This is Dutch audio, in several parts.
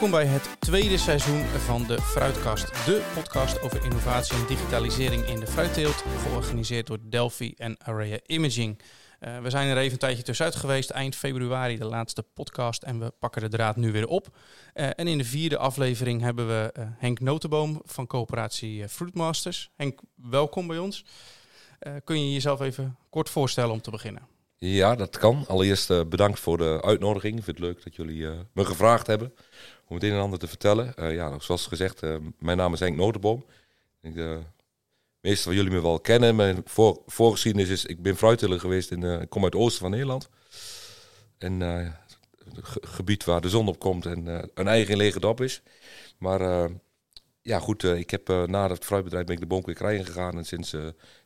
Welkom bij het tweede seizoen van de Fruitkast, de podcast over innovatie en digitalisering in de fruitteelt, georganiseerd door Delphi en Area Imaging. Uh, we zijn er even een tijdje tussenuit geweest, eind februari de laatste podcast en we pakken de draad nu weer op. Uh, en in de vierde aflevering hebben we uh, Henk Notenboom van coöperatie Fruitmasters. Henk, welkom bij ons. kun je jezelf even kort voorstellen om te beginnen? Ja, dat kan. Allereerst bedankt voor de uitnodiging. Ik vind het leuk dat jullie me gevraagd hebben om het een en ander te vertellen. Uh, ja, zoals gezegd, uh, mijn naam is Henk Notenboom. Ik, de eh, meeste van jullie me wel kennen. Mijn voor, voorgeschiedenis is, ik ben fruitteler geweest, in, ik kom uit het oosten van Nederland. En het gebied waar de zon op komt en een eigen lege dop is. Maar ja, goed, ik heb na het fruitbedrijf ben ik de boomkwekerij gegaan. En sinds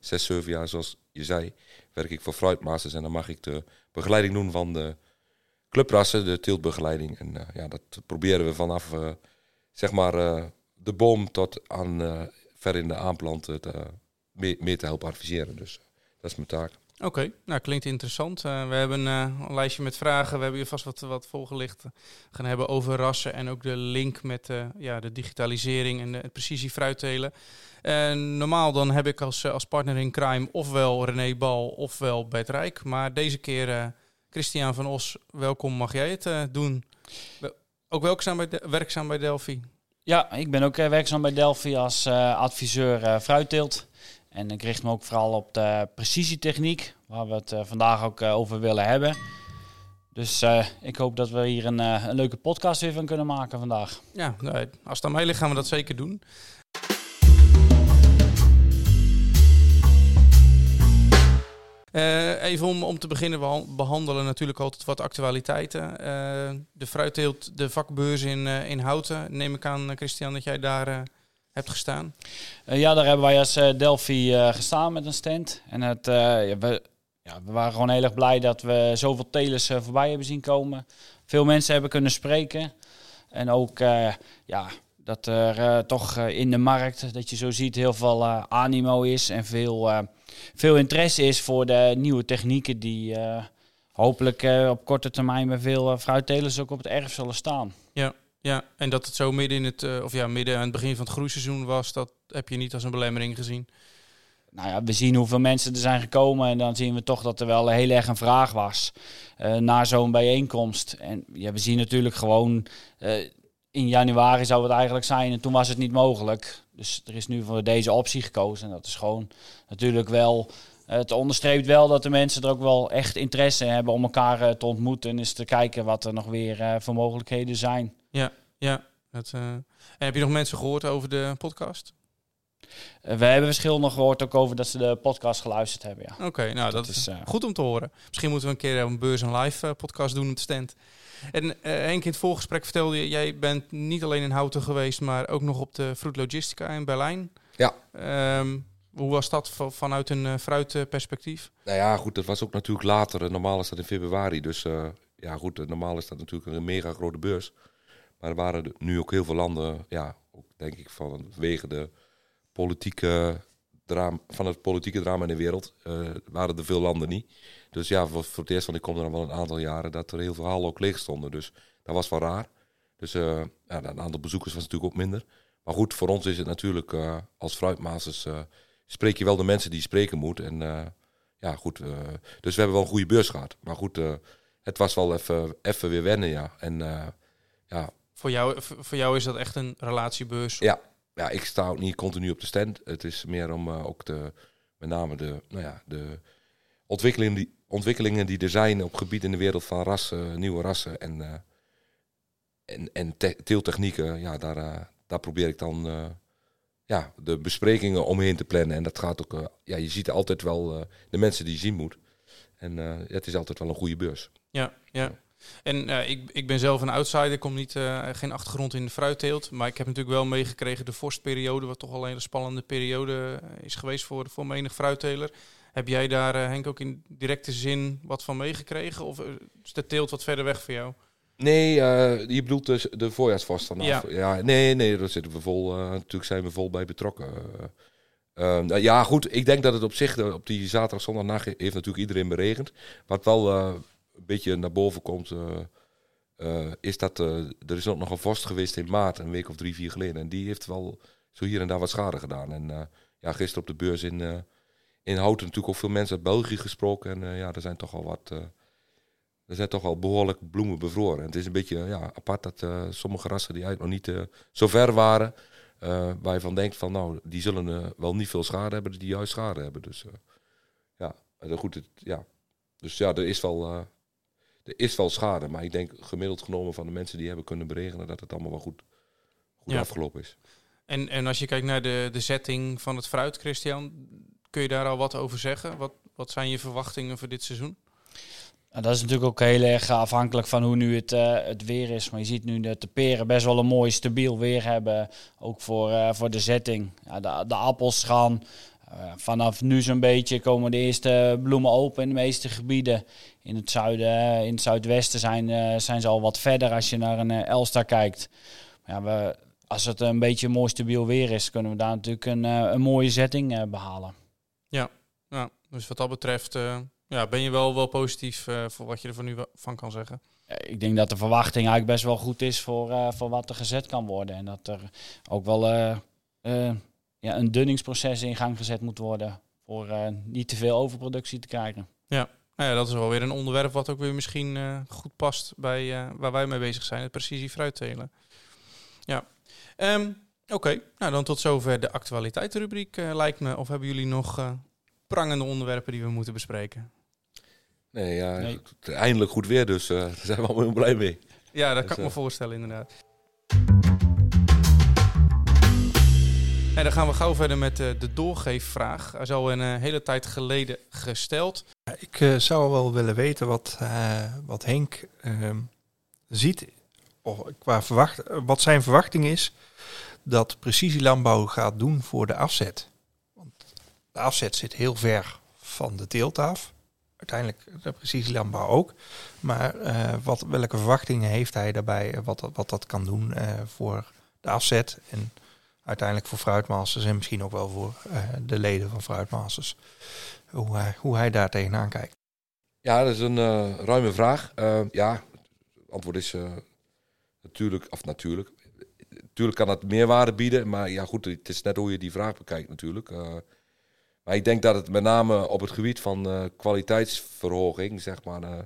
zes, zeven jaar, zoals je zei, werk ik voor Fruitmasters. En dan mag ik de begeleiding doen van de clubrassen, de teeltbegeleiding. En uh, ja, dat proberen we vanaf uh, zeg maar uh, de boom tot aan ver in de aanplanten te, meer, meer, te helpen adviseren. Dus dat is mijn taak. Oké, nou klinkt interessant. we hebben een lijstje met vragen. We hebben hier vast wat, wat volgelicht gaan hebben over rassen en ook de link met ja, de digitalisering en de precisie fruittelen. normaal dan heb ik als, als partner in crime ofwel René Bal ofwel Bert Rijk. Maar deze keer Christian van Os, welkom. Mag jij het uh, doen? Ook werkzaam bij, werkzaam bij Delphi? Ja, ik ben ook uh, werkzaam bij Delphi als uh, adviseur fruitteelt. En ik richt me ook vooral op de precisietechniek, waar we het vandaag ook over willen hebben. Dus ik hoop dat we hier een, een, leuke podcast weer van kunnen maken vandaag. Ja, als het aan mij ligt gaan we dat zeker doen. Uh, even om, om te beginnen, we behandelen natuurlijk altijd wat actualiteiten. Uh, de fruitteelt, de vakbeurs in, uh, in Houten. Neem ik aan, Christian, dat jij daar hebt gestaan. ja, daar hebben wij als Delphi gestaan met een stand. En het, we, ja, we waren gewoon heel erg blij dat we zoveel telers voorbij hebben zien komen. Veel mensen hebben kunnen spreken. En ook ja, dat er toch in de markt, dat je zo ziet, heel veel animo is en veel veel interesse is voor de nieuwe technieken die hopelijk op korte termijn bij veel fruittelers ook op het erf zullen staan. Ja, ja, en dat het zo midden in het, of ja, midden aan het begin van het groeiseizoen was, dat heb je niet als een belemmering gezien. Nou ja, we zien hoeveel mensen er zijn gekomen en dan zien we toch dat er wel heel erg een vraag was naar zo'n bijeenkomst. En ja, we zien natuurlijk gewoon, in januari zou het eigenlijk zijn en toen was het niet mogelijk. Dus er is nu voor deze optie gekozen. En dat is gewoon natuurlijk wel. Het onderstreept wel dat de mensen er ook wel echt interesse in hebben om elkaar uh, te ontmoeten. En eens te kijken wat er nog weer uh, voor mogelijkheden zijn. Ja, ja. Dat, uh... En heb je nog mensen gehoord over de podcast? we hebben verschil nog gehoord ook over dat ze de podcast geluisterd hebben. Ja. Oké, nou dat, dat is goed om te horen. Misschien moeten we een keer een beurs en live podcast doen op de stand. En Henk, in het voorgesprek vertelde je, jij bent niet alleen in Houten geweest, maar ook nog op de Fruit Logistica in Berlijn. Ja. Um, hoe was dat vanuit een uh, fruitperspectief? nou ja, goed, dat was ook natuurlijk later. Normaal is dat in februari. Dus uh, ja, goed, normaal is dat natuurlijk een mega grote beurs. Maar er waren nu ook heel veel landen, ja, ook denk ik vanwege de politieke drama, van het politieke drama in de wereld, uh, waren er veel landen niet. Dus ja, voor, voor het eerst, want ik kom er al wel een aantal jaren, dat er heel veel hallen ook leeg stonden. Dus dat was wel raar. Dus uh, ja, een aantal bezoekers was natuurlijk ook minder. Maar goed, voor ons is het natuurlijk uh, als fruitmasters spreek je wel de mensen die je spreken moet. En ja, goed. dus we hebben wel een goede beurs gehad. Maar goed, het was wel even, even weer wennen, ja. En ja. Voor jou, voor jou is dat echt een relatiebeurs? Ja, ja, ik sta ook niet continu op de stand. Het is meer om ook de, met name de, nou ja, de ontwikkelingen die, ontwikkelingen die er zijn op gebied in de wereld van rassen, nieuwe rassen en, uh, en, en teeltechnieken, ja, daar, uh, daar probeer ik dan ja, de besprekingen omheen te plannen. En dat gaat ook, ja, je ziet altijd wel de mensen die je zien moet. En het is altijd wel een goede beurs. Ja, ja. En uh, ik, ik ben zelf een outsider, ik kom niet, uh, geen achtergrond in de fruitteelt. Maar ik heb natuurlijk wel meegekregen de vorstperiode, wat toch al een hele spannende periode is geweest voor, voor menig fruitteler. Heb jij daar, uh, Henk, ook in directe zin wat van meegekregen? Of is de teelt wat verder weg voor jou? Nee, je bedoelt dus de voorjaarsvast vanaf. Ja. ja. nee, nee, daar zitten we vol. natuurlijk zijn we vol bij betrokken. Nou ja, goed. Ik denk dat het op zich, op die zaterdag, zondag heeft natuurlijk iedereen beregend. Wat wel een beetje naar boven komt, eh, is dat, eh, er is ook nog een vorst geweest in maart, een week of drie, vier geleden. En die heeft wel zo hier en daar wat schade gedaan. En eh, ja, gisteren op de beurs in, eh in Houten natuurlijk ook veel mensen uit België gesproken. En eh, ja, er zijn toch al wat, eh, er zijn toch al behoorlijk bloemen bevroren. En het is een beetje ja, apart dat eh, sommige rassen die eigenlijk nog niet eh, zo ver waren, eh, waar je van denkt van nou, die zullen eh, wel niet veel schade hebben, die juist schade hebben. Dus eh, ja, eh, goed, het, ja. Dus ja, er is wel... er is wel schade, maar ik denk gemiddeld genomen van de mensen die hebben kunnen beregenen dat het allemaal wel goed, goed Ja. afgelopen is. En, en als je kijkt naar de, de setting van het fruit, Christian, kun je daar al wat over zeggen? Wat, wat zijn je verwachtingen voor dit seizoen? En dat is natuurlijk ook heel erg afhankelijk van hoe nu het, eh, het weer is. Maar je ziet nu dat de peren best wel een mooi stabiel weer hebben. Ook voor, eh, voor de zetting. Ja, de, de appels gaan vanaf nu zo'n beetje komen de eerste bloemen open in de meeste gebieden. In het zuiden, eh, in het zuidwesten zijn, eh, zijn ze al wat verder als je naar een eh, Elstar kijkt. Maar ja, we, als het een beetje mooi stabiel weer is, kunnen we daar natuurlijk een, eh, een mooie zetting eh, behalen. Ja, dus wat dat betreft eh, ja, ben je wel, wel positief eh, voor wat je er van nu van kan zeggen. Eh, Ik denk dat de verwachting eigenlijk best wel goed is voor, eh, voor wat er gezet kan worden. En dat er ook wel eh, eh, ja, een dunningsproces in gang gezet moet worden. Voor eh, niet te veel overproductie te krijgen. Nou ja, dat is wel weer een onderwerp wat ook weer misschien eh, goed past bij eh, waar wij mee bezig zijn, het precisie fruittelen. Ja, Ehm, oké. Nou, dan tot zover de actualiteitenrubriek eh, lijkt me. Of hebben jullie nog eh, prangende onderwerpen die we moeten bespreken? Nee, ja, Nee. eindelijk goed weer, dus eh, daar zijn we allemaal heel blij mee. Ja, dat Dus, kan ik me eh, voorstellen inderdaad. En dan gaan we gauw verder met eh, de doorgeefvraag. Is al een eh, hele tijd geleden gesteld. Ik eh, zou wel willen weten wat, wat Henk ehm, ziet, of qua verwacht, wat zijn verwachting is dat precisielandbouw gaat doen voor de afzet. Want de afzet zit heel ver van de teelt af. Uiteindelijk de precisielandbouw ook. Maar wat, welke verwachtingen heeft hij daarbij, wat, wat dat kan doen voor de afzet en uiteindelijk voor Fruitmasters en misschien ook wel voor eh, de leden van Fruitmasters. Hoe hij, hoe hij daar tegenaan kijkt. Ja, dat is een eh, ruime vraag. Eh, ja, het antwoord is eh, natuurlijk, of natuurlijk. Natuurlijk kan het meerwaarde bieden, maar ja goed, het is net hoe je die vraag bekijkt natuurlijk. Eh, maar ik denk dat het met name op het gebied van eh, kwaliteitsverhoging, zeg maar, eh,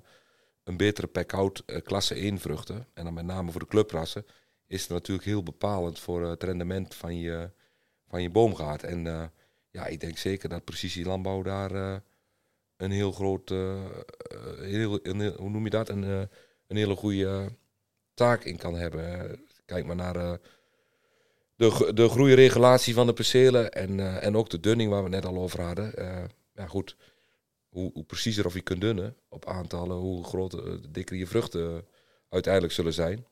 een betere pack-out eh, klasse 1 vruchten, en dan met name voor de clubrassen, is natuurlijk heel bepalend voor het rendement van je, van je boomgaard. En eh, ja, ik denk zeker dat precisielandbouw daar... eh, een heel groot, eh, eh, heel, hoe noem je dat? Een, eh, een hele goede taak in kan hebben. Eh, Kijk maar naar eh, de, de groeiregulatie van de percelen en, eh, en ook de dunning waar we net al over hadden. Eh, ja, goed. Hoe, hoe preciezer of je kunt dunnen op aantallen, hoe eh, dikker je vruchten uiteindelijk zullen zijn.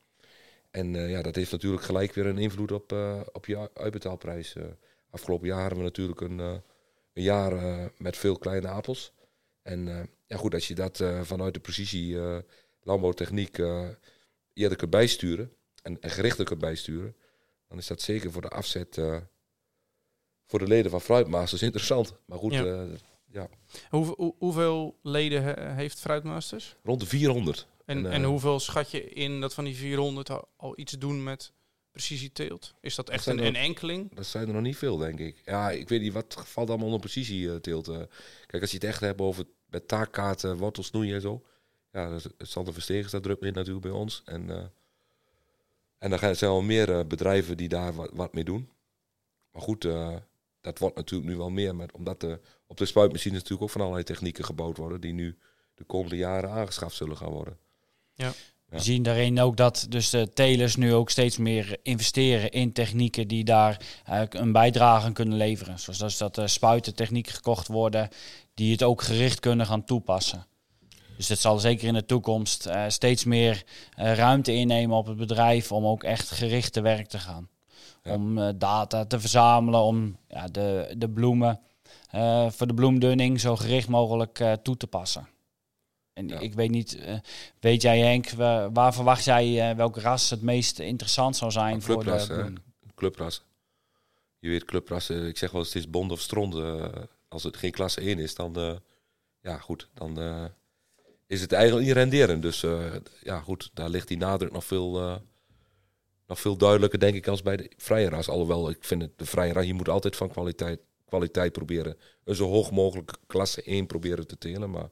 En eh, ja, dat heeft natuurlijk gelijk weer een invloed op, eh, op je uitbetaalprijs. Eh, afgelopen jaar hadden we natuurlijk een, een jaar met veel kleine appels. En ja, goed, als je dat vanuit de precisie landbouwtechniek eerder kunt bijsturen en, en gerichter kunt bijsturen, dan is dat zeker voor de afzet voor de leden van Fruitmasters interessant. Maar goed, Ja. eh, Hoe, hoe- hoeveel leden he- heeft Fruitmasters? rond de 400. En, En, en eh, hoeveel schat je in dat van die 400 al, al iets doen met precisieteelt? Is dat echt een, er- een enkeling? Dat zijn er nog niet veel, denk ik. Ja, ik weet niet, wat valt allemaal onder precisieteelt? eh kijk, als je het echt hebt over met taakkaarten, wortelsnoeien en zo. Ja, dat is- Sander Verstegen staat druk mee natuurlijk bij ons. En, eh, en dan zijn wel meer bedrijven die daar wat, wat mee doen. Maar goed, dat wordt natuurlijk nu wel meer. Met, omdat de, op de spuitmachines natuurlijk ook van allerlei technieken gebouwd worden. Die nu de komende jaren aangeschaft zullen gaan worden. Ja. We zien daarin ook dat dus de telers nu ook steeds meer investeren in technieken die daar eh, een bijdrage aan kunnen leveren. Zoals dat, is dat er spuitentechnieken gekocht worden die het ook gericht kunnen gaan toepassen. Dus het zal zeker in de toekomst eh, steeds meer eh, ruimte innemen op het bedrijf om ook echt gericht te werk te gaan. Ja. Om eh, data te verzamelen, om ja, de, de bloemen eh, voor de bloemdunning zo gericht mogelijk eh, toe te passen. En Ja. ik weet niet, eh, weet jij Henk, wa- waar verwacht jij eh, welke ras het meest interessant zou zijn voor de clubrassen. Je weet, clubrassen, ik zeg wel eens, het is bond of stront. eh, als het geen klasse 1 is, dan, ja goed, dan, is het eigenlijk niet renderend. Dus ja, goed, daar ligt die nadruk nog veel, nog veel duidelijker, denk ik, als bij de vrije ras. Alhoewel, ik vind het, de vrije ras, je moet altijd van kwaliteit, kwaliteit proberen. Een zo hoog mogelijk klasse 1 proberen te telen. Maar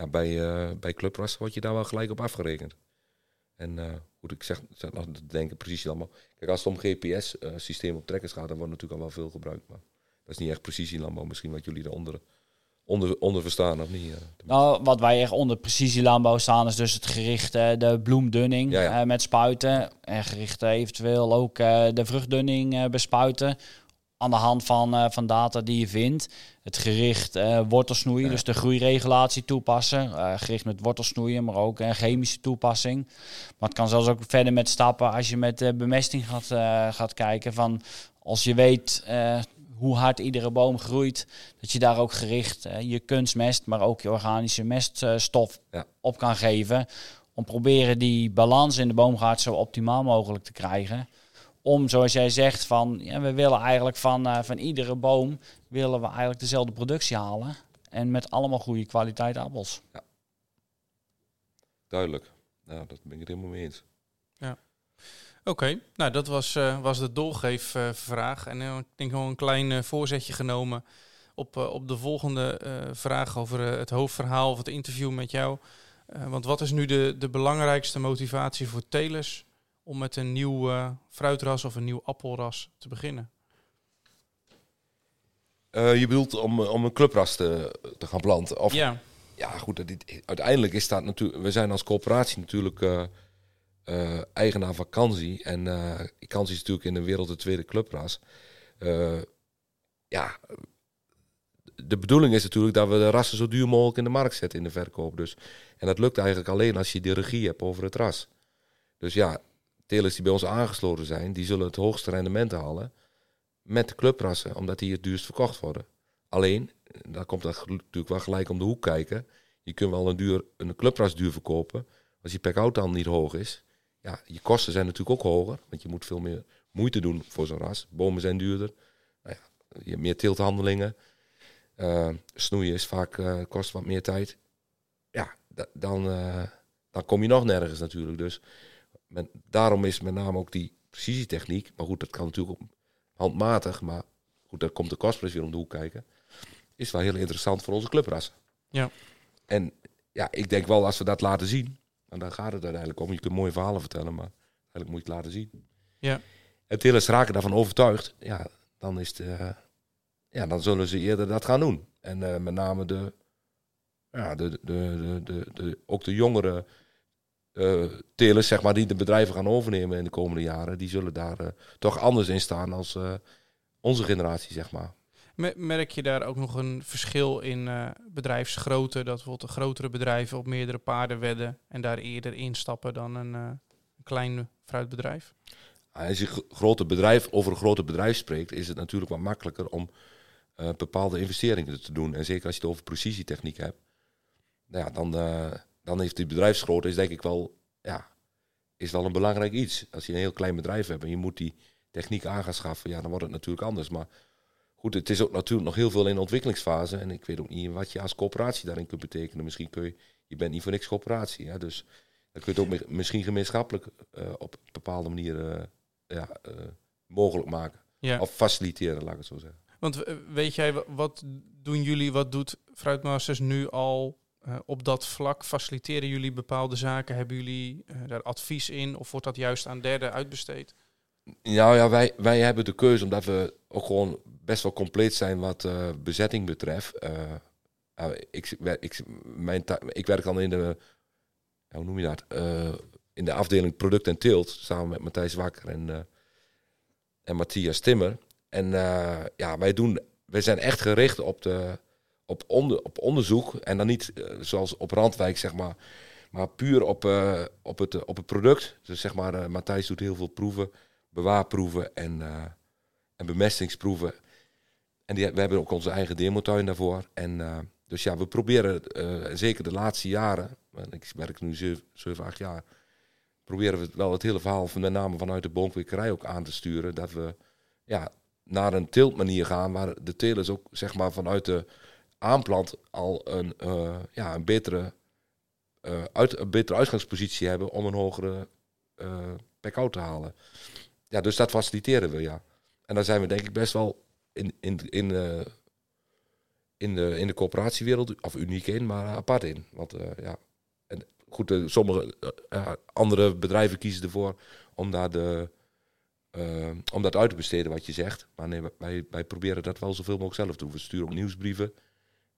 ja, bij, eh bij clubras word je daar wel gelijk op afgerekend. En eh, goed, ik zeg, zeg denken precies allemaal. Kijk, als het om GPS-systeem op trekkers gaat, dan wordt natuurlijk al wel veel gebruikt. Maar dat is niet echt precisielandbouw, misschien wat jullie eronder onder, onder verstaan, of niet? eh. Nou, wat wij echt onder precisielandbouw staan is dus het gericht eh, de bloemdunning Ja, ja. eh, met spuiten. En gericht eh, eventueel ook eh, de vruchtdunning eh, bespuiten. Aan de hand van, eh, van data die je vindt. Het gericht eh, wortelsnoeien, Ja. dus de groeiregulatie toepassen. Eh, gericht met wortelsnoeien, maar ook een chemische toepassing. Maar het kan zelfs ook verder met stappen als je met bemesting gaat, gaat kijken. Van als je weet hoe hard iedere boom groeit, dat je daar ook gericht je kunstmest, maar ook je organische meststof Ja. op kan geven. Om proberen die balans in de boomgaard zo optimaal mogelijk te krijgen. Om, zoals jij zegt, van ja, we willen eigenlijk van, eh, van iedere boom willen we eigenlijk dezelfde productie halen. En met allemaal goede kwaliteit appels. Duidelijk. Ja, dat ben ik het helemaal mee eens. Oké, nou dat was, eh, was de doorgeefvraag. en eh, ik denk nog een klein voorzetje genomen op, eh, op de volgende eh, vraag over het hoofdverhaal of het interview met jou. Eh, want wat is nu de, de belangrijkste motivatie voor telers om met een nieuw eh, fruitras of een nieuw appelras te beginnen? Eh, je bedoelt om, om een clubras te, te gaan planten? Of, ja, Ja, goed. dat dit- uiteindelijk is dat natuurlijk. We zijn als coöperatie natuurlijk eh, eh, eigenaar van Kansi. En eh Kansi is natuurlijk in de wereld de tweede clubras. Eh, ja, de bedoeling is natuurlijk dat we de rassen zo duur mogelijk in de markt zetten in de verkoop. Dus. En dat lukt eigenlijk alleen als je de regie hebt over het ras. Dus ja, telers die bij ons aangesloten zijn, die zullen het hoogste rendement halen met de clubrassen, omdat die het duurst verkocht worden. Alleen, daar komt dat natuurlijk wel gelijk om de hoek kijken. Je kunt wel een, duur, een clubras duur verkopen. Als je pack-out dan niet hoog is. Ja, je kosten zijn natuurlijk ook hoger. Want je moet veel meer moeite doen voor zo'n ras. Bomen zijn duurder. Nou ja, je hebt meer teelthandelingen. Eh, snoeien is vaak, eh, kost wat meer tijd. Ja, da- dan, eh, dan kom je nog nergens natuurlijk. Dus met, daarom is met name ook die precisietechniek. Maar goed, dat kan natuurlijk handmatig. Maar goed, daar komt de kostprijs weer om de hoek kijken. Is wel heel interessant voor onze clubrassen. Ja. En ja, ik denk wel als we dat laten zien. En daar gaat het uiteindelijk om. Je kunt mooie verhalen vertellen, maar eigenlijk moet je het laten zien. Ja. En telers raken daarvan overtuigd. Ja, dan, is het, eh, ja, dan zullen ze eerder dat gaan doen. En eh, met name de, ja, de, de, de, de, de, ook de jongere eh telers, zeg maar, die de bedrijven gaan overnemen in de komende jaren, die zullen daar eh, toch anders in staan als eh, onze generatie, zeg maar. Me- Merk je daar ook nog een verschil in bedrijfsgrootte? Dat bijvoorbeeld de grotere bedrijven op meerdere paarden wedden en daar eerder instappen dan een, klein fruitbedrijf? Als je gro- grote bedrijf over een grote bedrijf spreekt, is het natuurlijk wat makkelijker om bepaalde investeringen te doen. En zeker als je het over precisietechniek hebt. Nou ja, dan, dan heeft die bedrijfsgrootte is denk ik wel, ja, is wel een belangrijk iets. Als je een heel klein bedrijf hebt en je moet die techniek aan gaan schaffen, ja, dan wordt het natuurlijk anders. Maar goed, het is ook natuurlijk nog heel veel in de ontwikkelingsfase. En ik weet ook niet wat je als coöperatie daarin kunt betekenen. Misschien kun je, je bent niet voor niks coöperatie. Hè? Dus dan kun je het ook misschien gemeenschappelijk eh, op een bepaalde manier eh, ja, eh, mogelijk maken. Ja. Of faciliteren, laat ik het zo zeggen. Want weet jij, wa- wat doen jullie, wat doet Fruitmasters nu al eh, op dat vlak? Faciliteren jullie bepaalde zaken? Hebben jullie eh, daar advies in? Of wordt dat juist aan derden uitbesteed? Nou ja, wij, wij hebben de keuze omdat we ook gewoon best wel compleet zijn wat eh, bezetting betreft. Nou, ik, ik, mijn ik werk dan in de, hoe noem je dat? In de afdeling product en teelt, samen met Matthijs Wakker en, en Matthias Timmer. En ja, wij, doen, wij zijn echt gericht op, de, op, onder, op onderzoek. En dan niet eh, zoals op Randwijk, zeg maar, maar puur op, eh, op, het, op het product. Dus zeg maar, eh, Matthijs doet heel veel proeven bewaarproeven en, eh, en bemestingsproeven. En die, we hebben ook onze eigen demotuin daarvoor. En eh, dus ja, we proberen, eh, zeker de laatste jaren, en ik werk nu 7, 8 jaar, proberen we wel het hele verhaal van met name vanuit de boomkwekerij ook aan te sturen. Dat we ja, naar een teeltmanier gaan waar de telers ook zeg maar vanuit de aanplant al een, eh, ja, een betere eh, uit, een betere uitgangspositie hebben om een hogere uh, pack-out te halen. Ja, dus dat faciliteren we, ja. En daar zijn we denk ik best wel in, in, in, uh, in, de, in de coöperatiewereld, of uniek in, maar apart in. Want ja, en goed, sommige andere bedrijven kiezen ervoor om daar de, om dat uit te besteden wat je zegt. Maar wij, wij proberen dat wel zoveel mogelijk zelf te doen. We sturen ook nieuwsbrieven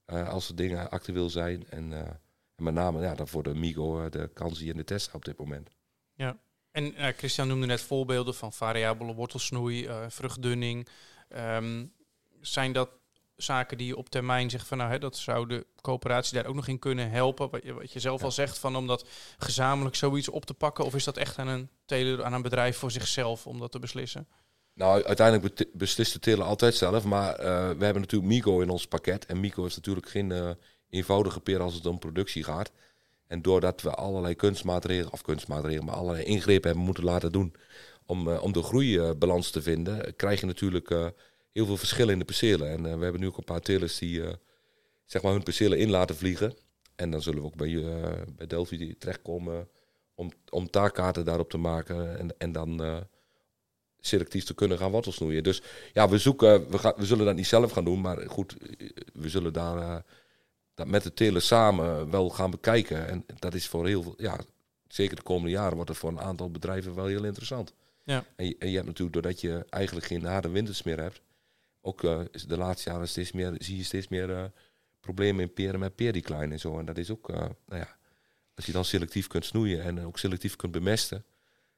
als er dingen actueel zijn. En en met name ja, dan voor de Migo, eh, de Kansi en de Tesla op dit moment. Ja, en Christian noemde net voorbeelden van variabele wortelsnoei, vruchtdunning. Um, zijn dat zaken die je op termijn zegt van nou, hè, dat zou de coöperatie daar ook nog in kunnen helpen? Wat je, wat je zelf al zegt, van om dat gezamenlijk zoiets op te pakken? Of is dat echt aan een teler, aan een bedrijf voor zichzelf om dat te beslissen? Nou, uiteindelijk beslist de teler altijd zelf. Maar uh, we hebben natuurlijk Migo in ons pakket. En Migo is natuurlijk geen eenvoudige peer als het om productie gaat. En doordat we allerlei kunstmaatregelen, of kunstmaatregelen, maar allerlei ingrepen hebben moeten laten doen om, uh, om de groeibalans te vinden, krijg je natuurlijk heel veel verschillen in de percelen. En we hebben nu ook een paar telers die zeg maar hun percelen in laten vliegen. En dan zullen we ook bij, bij Delphi terechtkomen om, om taakkaarten daarop te maken en, en dan selectief te kunnen gaan wortelsnoeien. Dus ja, we zoeken, we, gaan, we zullen dat niet zelf gaan doen, maar goed, we zullen daar dat met de telen samen wel gaan bekijken. En dat is voor heel veel, ja, zeker de komende jaren wordt het voor een aantal bedrijven wel heel interessant. Ja. En, je, en je hebt natuurlijk, doordat je eigenlijk geen harde winters meer hebt, ook uh, de laatste jaren steeds meer, zie je steeds meer uh, problemen in peren met peerdecline en zo. En dat is ook, nou ja, als je dan selectief kunt snoeien en ook selectief kunt bemesten,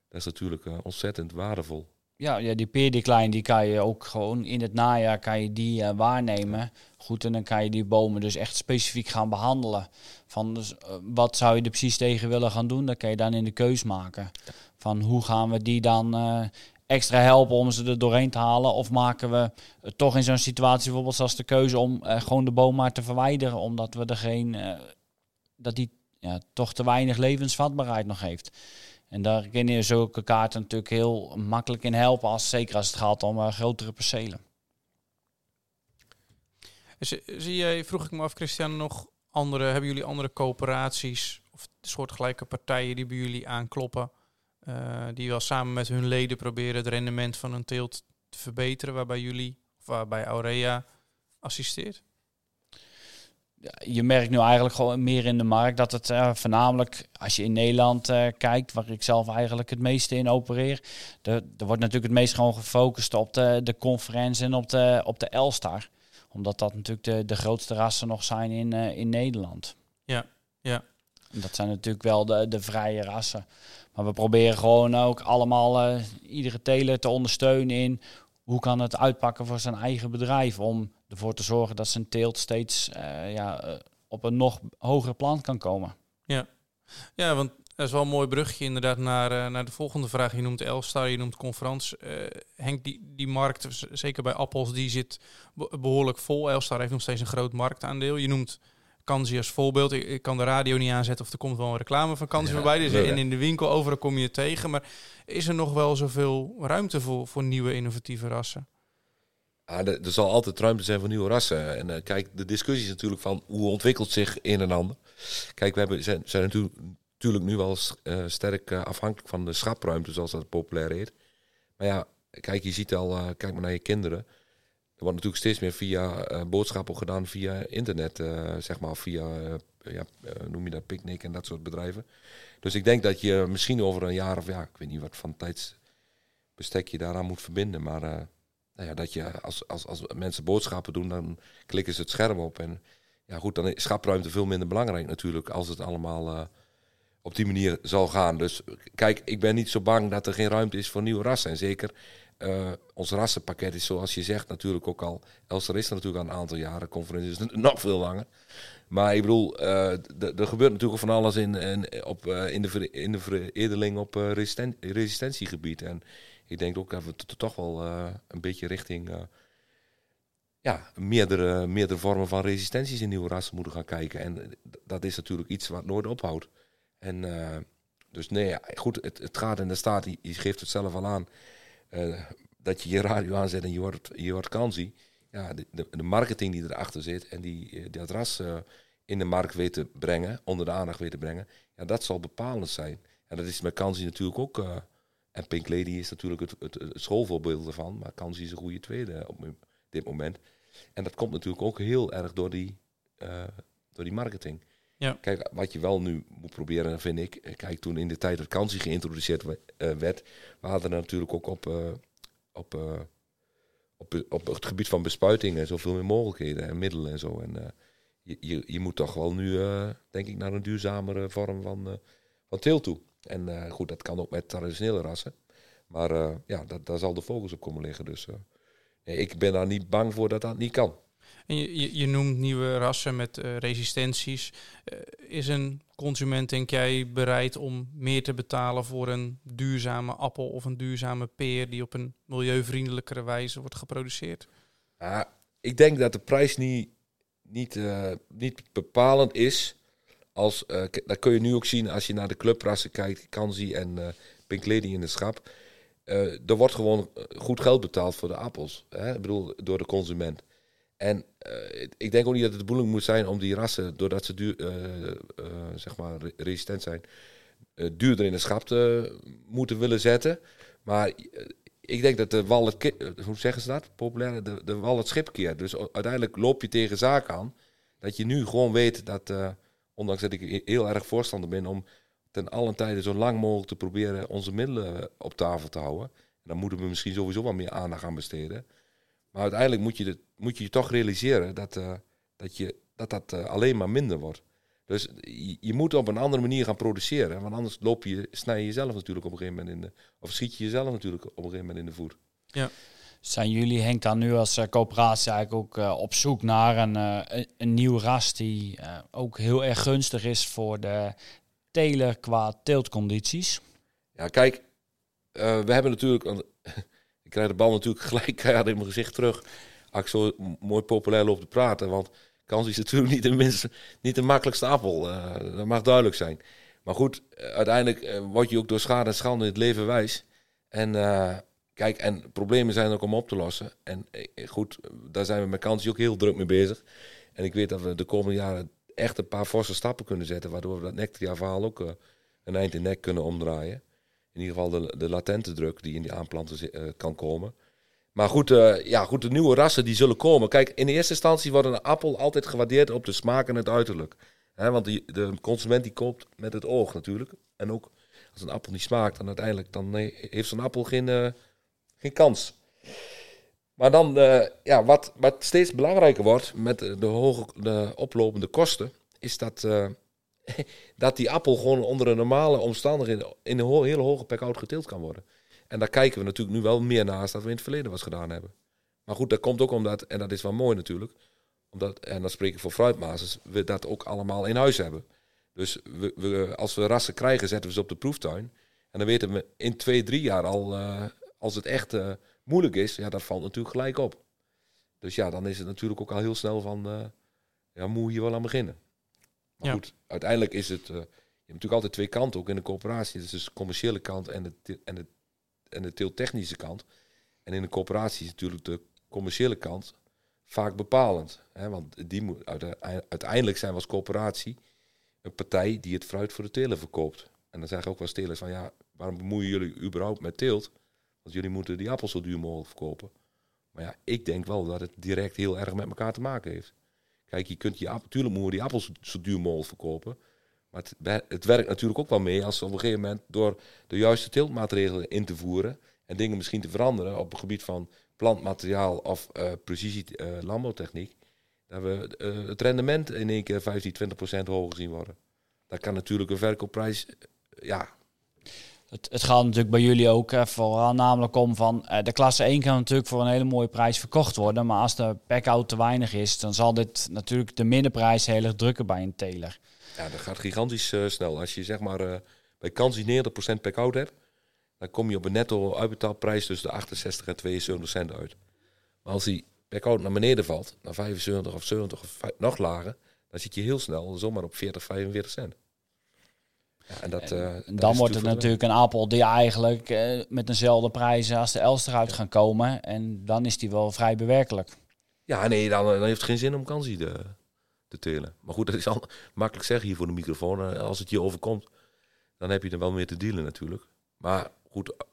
dat is natuurlijk ontzettend waardevol. Ja, ja die peerdecline die kan je ook gewoon in het najaar kan je die waarnemen. Goed, en dan kan je die bomen dus echt specifiek gaan behandelen. Van dus, eh, wat zou je er precies tegen willen gaan doen? Dan kan je dan in de keus maken. Van hoe gaan we die dan uh, extra helpen om ze er doorheen te halen? Of maken we toch in zo'n situatie bijvoorbeeld zoals de keuze om gewoon de boom maar te verwijderen, omdat we er geen, dat die ja, toch te weinig levensvatbaarheid nog heeft. En daar kun je zulke kaarten natuurlijk heel makkelijk in helpen, als, zeker als het gaat om grotere percelen. Zie jij, vroeg ik me af, Christian, nog andere, hebben jullie andere coöperaties of soortgelijke partijen die bij jullie aankloppen, uh, die wel samen met hun leden proberen het rendement van een teelt te verbeteren, waarbij jullie, of waarbij Aurea assisteert? Je merkt nu eigenlijk gewoon meer in de markt dat het uh, voornamelijk, als je in Nederland uh, kijkt, waar ik zelf eigenlijk het meeste in opereer, er, er wordt natuurlijk het meest gewoon gefocust op de, de conferentie en op de, op de Elstar omdat dat natuurlijk de, de grootste rassen nog zijn in, uh, in Nederland. Ja, ja. En dat zijn natuurlijk wel de, de vrije rassen. Maar we proberen gewoon ook allemaal iedere teler te ondersteunen in hoe kan het uitpakken voor zijn eigen bedrijf. Om ervoor te zorgen dat zijn teelt steeds uh, ja, op een nog hoger plan kan komen. Ja, ja want dat is wel een mooi brugje inderdaad naar, uh, naar de volgende vraag. Je noemt Elstar, je noemt Conference. Uh, Henk, die, die markt, zeker bij appels, die zit behoorlijk vol. Elstar heeft nog steeds een groot marktaandeel. Je noemt Kansi als voorbeeld. Ik, ik, kan de radio niet aanzetten of er komt wel een reclame van Kansi ja, voorbij. Dus in, in de winkel, overal kom je tegen. Maar is er nog wel zoveel ruimte voor, voor nieuwe innovatieve rassen? Ah, er, zal altijd ruimte zijn voor nieuwe rassen. En uh, kijk, de discussie is natuurlijk van hoe ontwikkelt zich een en ander. Kijk, we hebben, zijn, zijn natuurlijk nu wel uh, sterk uh, afhankelijk van de schapruimte, zoals dat populair heet. Maar ja, kijk, je ziet al, kijk maar naar je kinderen. Er wordt natuurlijk steeds meer via boodschappen gedaan via internet, zeg maar, via, ja, noem je dat, picknick en dat soort bedrijven. Dus ik denk dat je misschien over een jaar of ja, ik weet niet wat van tijdsbestek je daaraan moet verbinden, maar nou ja, dat je als, als, als mensen boodschappen doen, dan klikken ze het scherm op en ja goed, dan is schapruimte veel minder belangrijk natuurlijk als het allemaal op die manier zal gaan. Dus kijk, ik ben niet zo bang dat er geen ruimte is voor nieuwe rassen. En zeker uh, ons rassenpakket is zoals je zegt natuurlijk ook al. Elster is er natuurlijk al een aantal jaren. Conferentie is nog veel langer. Maar ik bedoel, uh, er gebeurt natuurlijk van alles in, in, op, in, de, in de veredeling op resisten resistentiegebied. En ik denk ook dat we toch wel een beetje richting ja, meerdere, meerdere vormen van resistenties in nieuwe rassen moeten gaan kijken. En dat is natuurlijk iets wat nooit ophoudt. En dus nee, goed, het, het gaat en de staat, je, geeft het zelf al aan, dat je je radio aanzet en je wordt, je wordt kansie. Ja, de, de, marketing die erachter zit en die, dat ras in de markt weet te brengen, onder de aandacht weet te brengen, ja, dat zal bepalend zijn. En dat is met Kansi natuurlijk ook. En Pink Lady is natuurlijk het, het, het schoolvoorbeeld ervan, maar Kansi is een goede tweede op dit moment. En dat komt natuurlijk ook heel erg door die, eh, door die marketing. Ja. Kijk, wat je wel nu moet proberen, vind ik. eh, Kijk, toen in de tijd dat Kansi geïntroduceerd eh, werd, we hadden er natuurlijk ook op, op, op, op het gebied van bespuitingen zoveel meer mogelijkheden en middelen en zo. En je, je, je moet toch wel nu, denk ik, naar een duurzamere vorm van, van teelt toe. En eh, goed, dat kan ook met traditionele rassen. Maar eh, ja, dat, daar zal de focus op komen liggen. Dus eh, nee, ik ben daar niet bang voor dat dat niet kan. En je, je, je noemt nieuwe rassen met resistenties. Is een consument, denk jij, bereid om meer te betalen voor een duurzame appel of een duurzame peer die op een milieuvriendelijkere wijze wordt geproduceerd? Ja, ik denk dat de prijs niet, niet, niet bepalend is. Als, k- dat kun je nu ook zien als je naar de clubrassen kijkt, Kansi en eh Pink Lady in de schap. Eh, er wordt gewoon goed geld betaald voor de appels. Hè? Ik bedoel, door de consument. En ik denk ook niet dat het de bedoeling moet zijn om die rassen, doordat ze duur, zeg maar re- resistent zijn, duurder in de schap te moeten willen zetten. Maar ik denk dat de wal het, hoe zeggen ze dat? Populair, de, de wal het schip keert. Dus uiteindelijk loop je tegen zaken aan. Dat je nu gewoon weet dat, ondanks dat ik he- heel erg voorstander ben om ten allen tijde zo lang mogelijk te proberen onze middelen op tafel te houden. En dan moeten we misschien sowieso wat meer aandacht aan besteden. Maar uiteindelijk moet je, moet je je toch realiseren dat eh, dat, je, dat, dat eh, alleen maar minder wordt. Dus je, moet op een andere manier gaan produceren. Want anders loop je, snij je jezelf natuurlijk op een gegeven moment in de. Of schiet je jezelf natuurlijk op een gegeven moment in de voet. Zijn jullie, Henk, dan nu als eh, coöperatie eigenlijk ook eh, op zoek naar een, eh, een, nieuw ras die ook heel erg gunstig is voor de teler qua teeltcondities? Ja, kijk, we hebben natuurlijk. ik krijg de bal natuurlijk gelijk in mijn gezicht terug. Als ik zo mooi populair loop te praten. Want kans is natuurlijk niet de, minste, niet de makkelijkste appel. dat mag duidelijk zijn. Maar goed, uiteindelijk word je ook door schade en schande in het leven wijs. En kijk, en problemen zijn ook om op te lossen. En eh, goed, daar zijn we met kansie ook heel druk mee bezig. En ik weet dat we de komende jaren echt een paar forse stappen kunnen zetten. Waardoor we dat Nectaria-verhaal ook eh, een eind in nek kunnen omdraaien. In ieder geval de, de latente druk die in die aanplanten eh, kan komen. Maar goed, ja, goed, de nieuwe rassen die zullen komen. Kijk, in eerste instantie wordt een appel altijd gewaardeerd op de smaak en het uiterlijk. Hè, want die, de consument die koopt met het oog natuurlijk. En ook als een appel niet smaakt, dan uiteindelijk dan heeft zo'n appel geen, geen kans. Maar dan, eh, ja, wat, wat steeds belangrijker wordt met de, hoge, de oplopende kosten, is dat, eh, dat die appel gewoon onder een normale omstandigheden in een ho- hele hoge pek-out geteeld kan worden. En daar kijken we natuurlijk nu wel meer naast dan we in het verleden was gedaan hebben. Maar goed, dat komt ook omdat, en dat is wel mooi natuurlijk, omdat, en dan spreek ik voor fruitmasters, we dat ook allemaal in huis hebben. Dus we, we, als we rassen krijgen, zetten we ze op de proeftuin. En dan weten we in twee, drie jaar al, eh, als het echt eh, moeilijk is, ja, dat valt natuurlijk gelijk op. Dus ja, dan is het natuurlijk ook al heel snel van, eh, ja, moet hier wel aan beginnen. Maar Ja. goed, uiteindelijk is het, eh, je hebt natuurlijk altijd twee kanten, ook in de coöperatie. Dus de commerciële kant en de, en de, en de teeltechnische kant. En in de coöperatie is natuurlijk de commerciële kant vaak bepalend. Hè? Want die moet, uite- uiteindelijk zijn we als coöperatie een partij die het fruit voor de teler verkoopt. En dan zeggen ook wel telers van ja, waarom bemoeien jullie überhaupt met teelt? Want jullie moeten die appels zo duur mogelijk verkopen. Maar ja, ik denk wel dat het direct heel erg met elkaar te maken heeft. Kijk, je kunt je natuurlijk moeten die appels zo duur mogelijk verkopen. Maar het, het werkt natuurlijk ook wel mee als op een gegeven moment door de juiste teeltmaatregelen in te voeren en dingen misschien te veranderen op het gebied van plantmateriaal of eh, precisie eh, dat we eh, het rendement in één keer 15, 20 procent hoger zien worden. Dat kan natuurlijk een verkoopprijs, eh, ja, Het, gaat natuurlijk bij jullie ook eh, vooral namelijk om van eh, de klasse 1 kan natuurlijk voor een hele mooie prijs verkocht worden. Maar als de pack-out te weinig is, dan zal dit natuurlijk de middenprijs heel erg drukken bij een teler. Ja, dat gaat gigantisch eh, snel. Als je zeg maar eh, bij Kansi 90% pack-out hebt, dan kom je op een netto uitbetaalprijs tussen de 68 en 72 cent uit. Maar als die pack-out naar beneden valt, naar 75 of 70 of nog lager, dan zit je heel snel zomaar op 40, 45 cent. Ja, en dat, eh, En dan wordt het natuurlijk een appel die eigenlijk eh, met dezelfde prijzen als de Elster uit gaan komen. En dan is die wel vrij bewerkelijk. Ja, nee, dan, dan heeft het geen zin om Kansi te, te telen. Maar goed, dat is al makkelijk zeggen hier voor de microfoon. Eh, Als het je overkomt, dan heb je er wel meer te dealen natuurlijk. Maar goed, eh,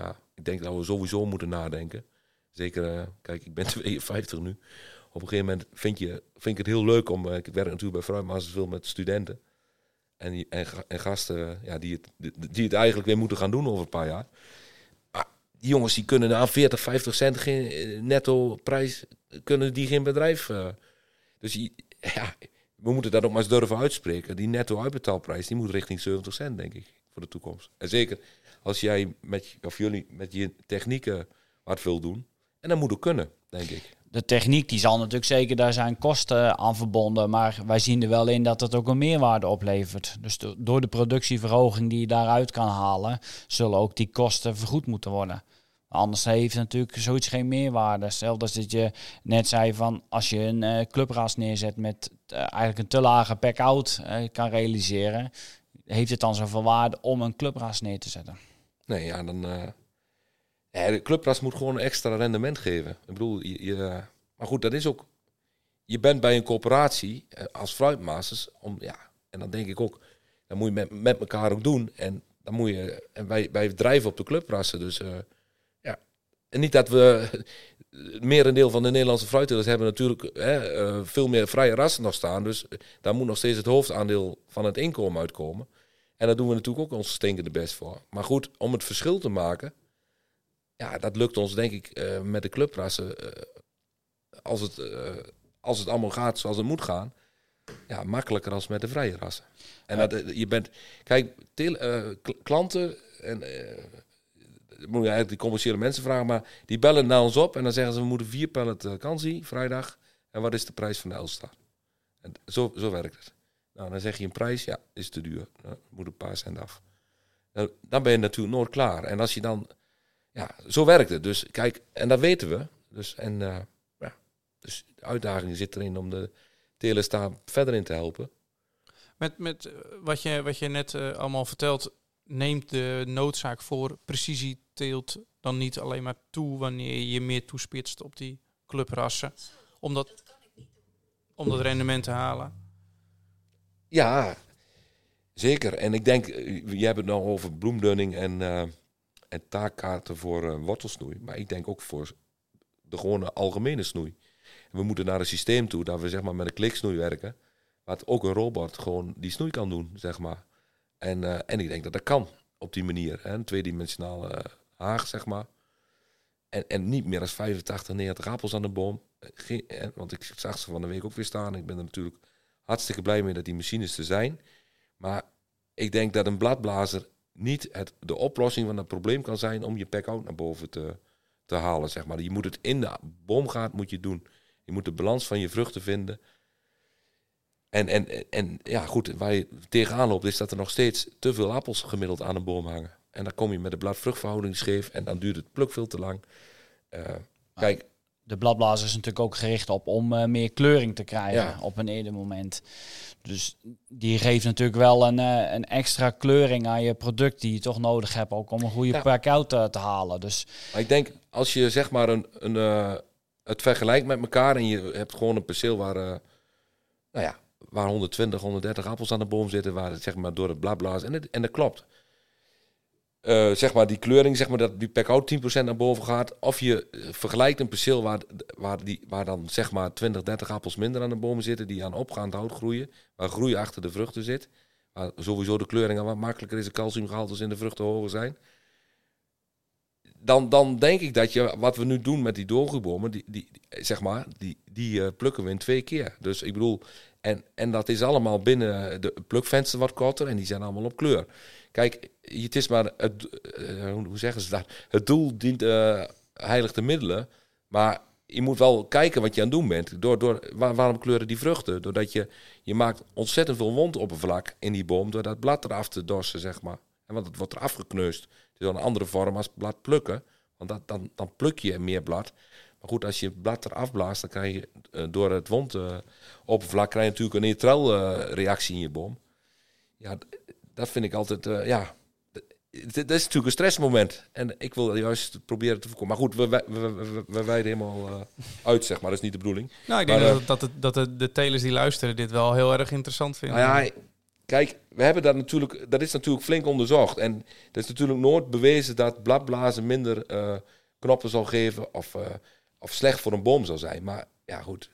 ja, ik denk dat we sowieso moeten nadenken. Zeker, eh, kijk, ik ben 52 nu. Op een gegeven moment vind, je, vind ik het heel leuk om... eh, ik werk natuurlijk bij Fruitmasters veel met studenten. En, en, en gasten ja, die, het, die het eigenlijk weer moeten gaan doen over een paar jaar. Maar die jongens die kunnen aan 40, 50 cent geen eh, netto prijs... kunnen die geen bedrijf... eh, dus ja, we moeten dat ook maar eens durven uitspreken. Die netto uitbetaalprijs die moet richting 70 cent, denk ik, voor de toekomst. En zeker als jij met, of jullie met je technieken wat wil doen. En dat moet ook kunnen, denk ik. De techniek die zal natuurlijk zeker, daar zijn kosten aan verbonden. Maar wij zien er wel in dat het ook een meerwaarde oplevert. Dus do- door de productieverhoging die je daaruit kan halen, zullen ook die kosten vergoed moeten worden. Anders heeft natuurlijk zoiets geen meerwaarde. Stel als dat je net zei van als je een eh, clubras neerzet met eh, eigenlijk een te lage pack-out eh, kan realiseren, heeft het dan zoveel waarde om een clubras neer te zetten? Nee, ja, dan... de clubras moet gewoon extra rendement geven. Ik bedoel, je, maar goed, dat is ook... Je bent bij een coöperatie eh, als fruitmasters, om, ja, en dan denk ik ook, dat moet je met, met elkaar ook doen. En dan moet je, en wij, wij drijven op de clubrassen, dus eh, ja. En niet dat we, het merendeel van de Nederlandse fruittelers hebben natuurlijk hè, eh, veel meer vrije rassen nog staan. Dus daar moet nog steeds het hoofdaandeel van het inkomen uitkomen. En daar doen we natuurlijk ook ons stinkende best voor. Maar goed, om het verschil te maken, ja, dat lukt ons denk ik eh, met de clubrassen. eh, als, het, eh, als het allemaal gaat zoals het moet gaan, ja, makkelijker als met de vrije rassen. En dat, je bent, kijk, kl- klanten en moet je eigenlijk die commerciële mensen vragen, maar die bellen naar ons op en dan zeggen ze we moeten vier pallet kansie vrijdag. En wat is de prijs van de Elstar? En zo, zo werkt het. Nou, dan zeg je een prijs, ja, is te duur. Nou, moet een paar cent af. Nou, dan ben je natuurlijk nooit klaar. En als je dan, ja, zo werkt het. Dus kijk, en dat weten we. Dus, en, eh, ja, dus de uitdaging zit erin om de telers daar verder in te helpen. Met, met eh, wat, je, wat je net eh, allemaal vertelt, neemt de noodzaak voor precisieteelt dan niet alleen maar toe wanneer je meer toespitst op die clubrassen? Om dat, om dat rendement te halen. Ja, zeker. En ik denk, je hebt het nou over bloemdunning en, en taakkaarten voor eh, wortelsnoei. Maar ik denk ook voor de gewone algemene snoei. We moeten naar een systeem toe dat we zeg maar met een kliksnoei werken. Wat ook een robot gewoon die snoei kan doen, zeg maar. En, eh, en ik denk dat dat kan op die manier. Een tweedimensionale eh, haag, zeg maar. En, en niet meer dan 85, 90 appels aan de boom. Want ik zag ze van de week ook weer staan. Ik ben er natuurlijk hartstikke blij mee dat die machines er zijn. Maar ik denk dat een bladblazer niet het, de oplossing van het probleem kan zijn om je pack-out naar boven te, te halen. Zeg maar. Je moet het in de boomgaard moet je doen. Je moet de balans van je vruchten vinden. En, en, en ja, goed, waar je tegenaan loopt is dat er nog steeds te veel appels gemiddeld aan een boom hangen. En dan kom je met de bladvruchtverhouding scheef en dan duurt het pluk veel te lang. Eh, kijk, De bladblazer is natuurlijk ook gericht op om eh, meer kleuring te krijgen Ja. op een eerder moment. Dus die geeft natuurlijk wel een, eh, een extra kleuring aan je product die je toch nodig hebt ook om een goede Ja. pack-out te, te halen. Dus Maar ik denk, als je zeg maar een, een, eh, het vergelijkt met elkaar en je hebt gewoon een perceel waar, eh, nou ja, waar 120, 130 appels aan de boom zitten, waar het zeg maar door het bladblazen, en, het, en dat klopt. Eh, zeg maar die kleuring, zeg maar dat die pack-out 10% naar boven gaat. Of je eh, vergelijkt een perceel waar, waar, die, waar dan zeg maar 20, 30 appels minder aan de bomen zitten, die aan opgaand hout groeien, waar groei achter de vruchten zit. Waar sowieso de kleuring wat makkelijker is, de calciumgehaltes in de vruchten hoger zijn dan, dan denk ik dat je, wat we nu doen met die doorgroeibomen, die, die, die- zeg maar, die, die eh, plukken we in twee keer. Dus ik bedoel, en, en dat is allemaal binnen de plukvenster wat korter en die zijn allemaal op kleur. Kijk, het is maar, het, eh, hoe zeggen ze dat? Het doel dient eh heilig de middelen, maar je moet wel kijken wat je aan het doen bent. Door, door, waar- waarom kleuren die vruchten? Doordat je, je maakt ontzettend veel wondoppervlak in die boom door dat blad eraf te dorsen, zeg maar. En want het wordt eraf gekneusd. Het is wel een andere vorm als blad plukken. Want dat, dan, dan pluk je meer blad. Maar goed, als je het blad eraf blaast, dan krijg je eh, door het wondoppervlak krijg je natuurlijk een neutraal eh, reactie in je boom. Ja, dat vind ik altijd, eh, ja. dat is natuurlijk een stressmoment. En ik wil juist proberen te voorkomen. Maar goed, we, we, we, we wijden helemaal uh, uit, zeg maar. Dat is niet de bedoeling. Nou, ik denk maar, dat, dat, het, dat de, de telers die luisteren dit wel heel erg interessant vinden. Nou ja, kijk, we hebben dat natuurlijk... Dat is natuurlijk flink onderzocht. En dat is natuurlijk nooit bewezen dat bladblazen minder uh, knoppen zal geven... Of, of slecht voor een boom zal zijn. Maar ja, goed.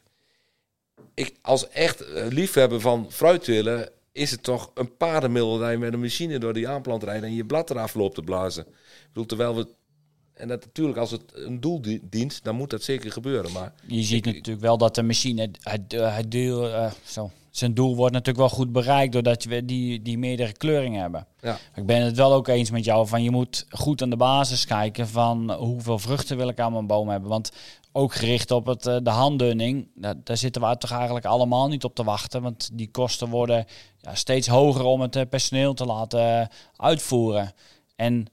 Ik, als echt liefhebber van fruitwillen is het toch een paardenmiddel dat je met een machine door die aanplant rijdt en je blad eraf loopt te blazen. Ik bedoel, terwijl we en dat natuurlijk, als het een doel dient, dan moet dat zeker gebeuren. Maar je ziet natuurlijk wel dat de machine het, het deel, uh, zo, zijn doel wordt natuurlijk wel goed bereikt doordat we die, die meerdere kleuringen hebben. Ja. Ik ben het wel ook eens met jou van je moet goed aan de basis kijken van hoeveel vruchten wil ik aan mijn boom hebben. Want ook gericht op het, eh, de handdunning, daar, daar zitten we toch eigenlijk allemaal niet op te wachten. Want die kosten worden ja, steeds hoger om het eh, personeel te laten uitvoeren. En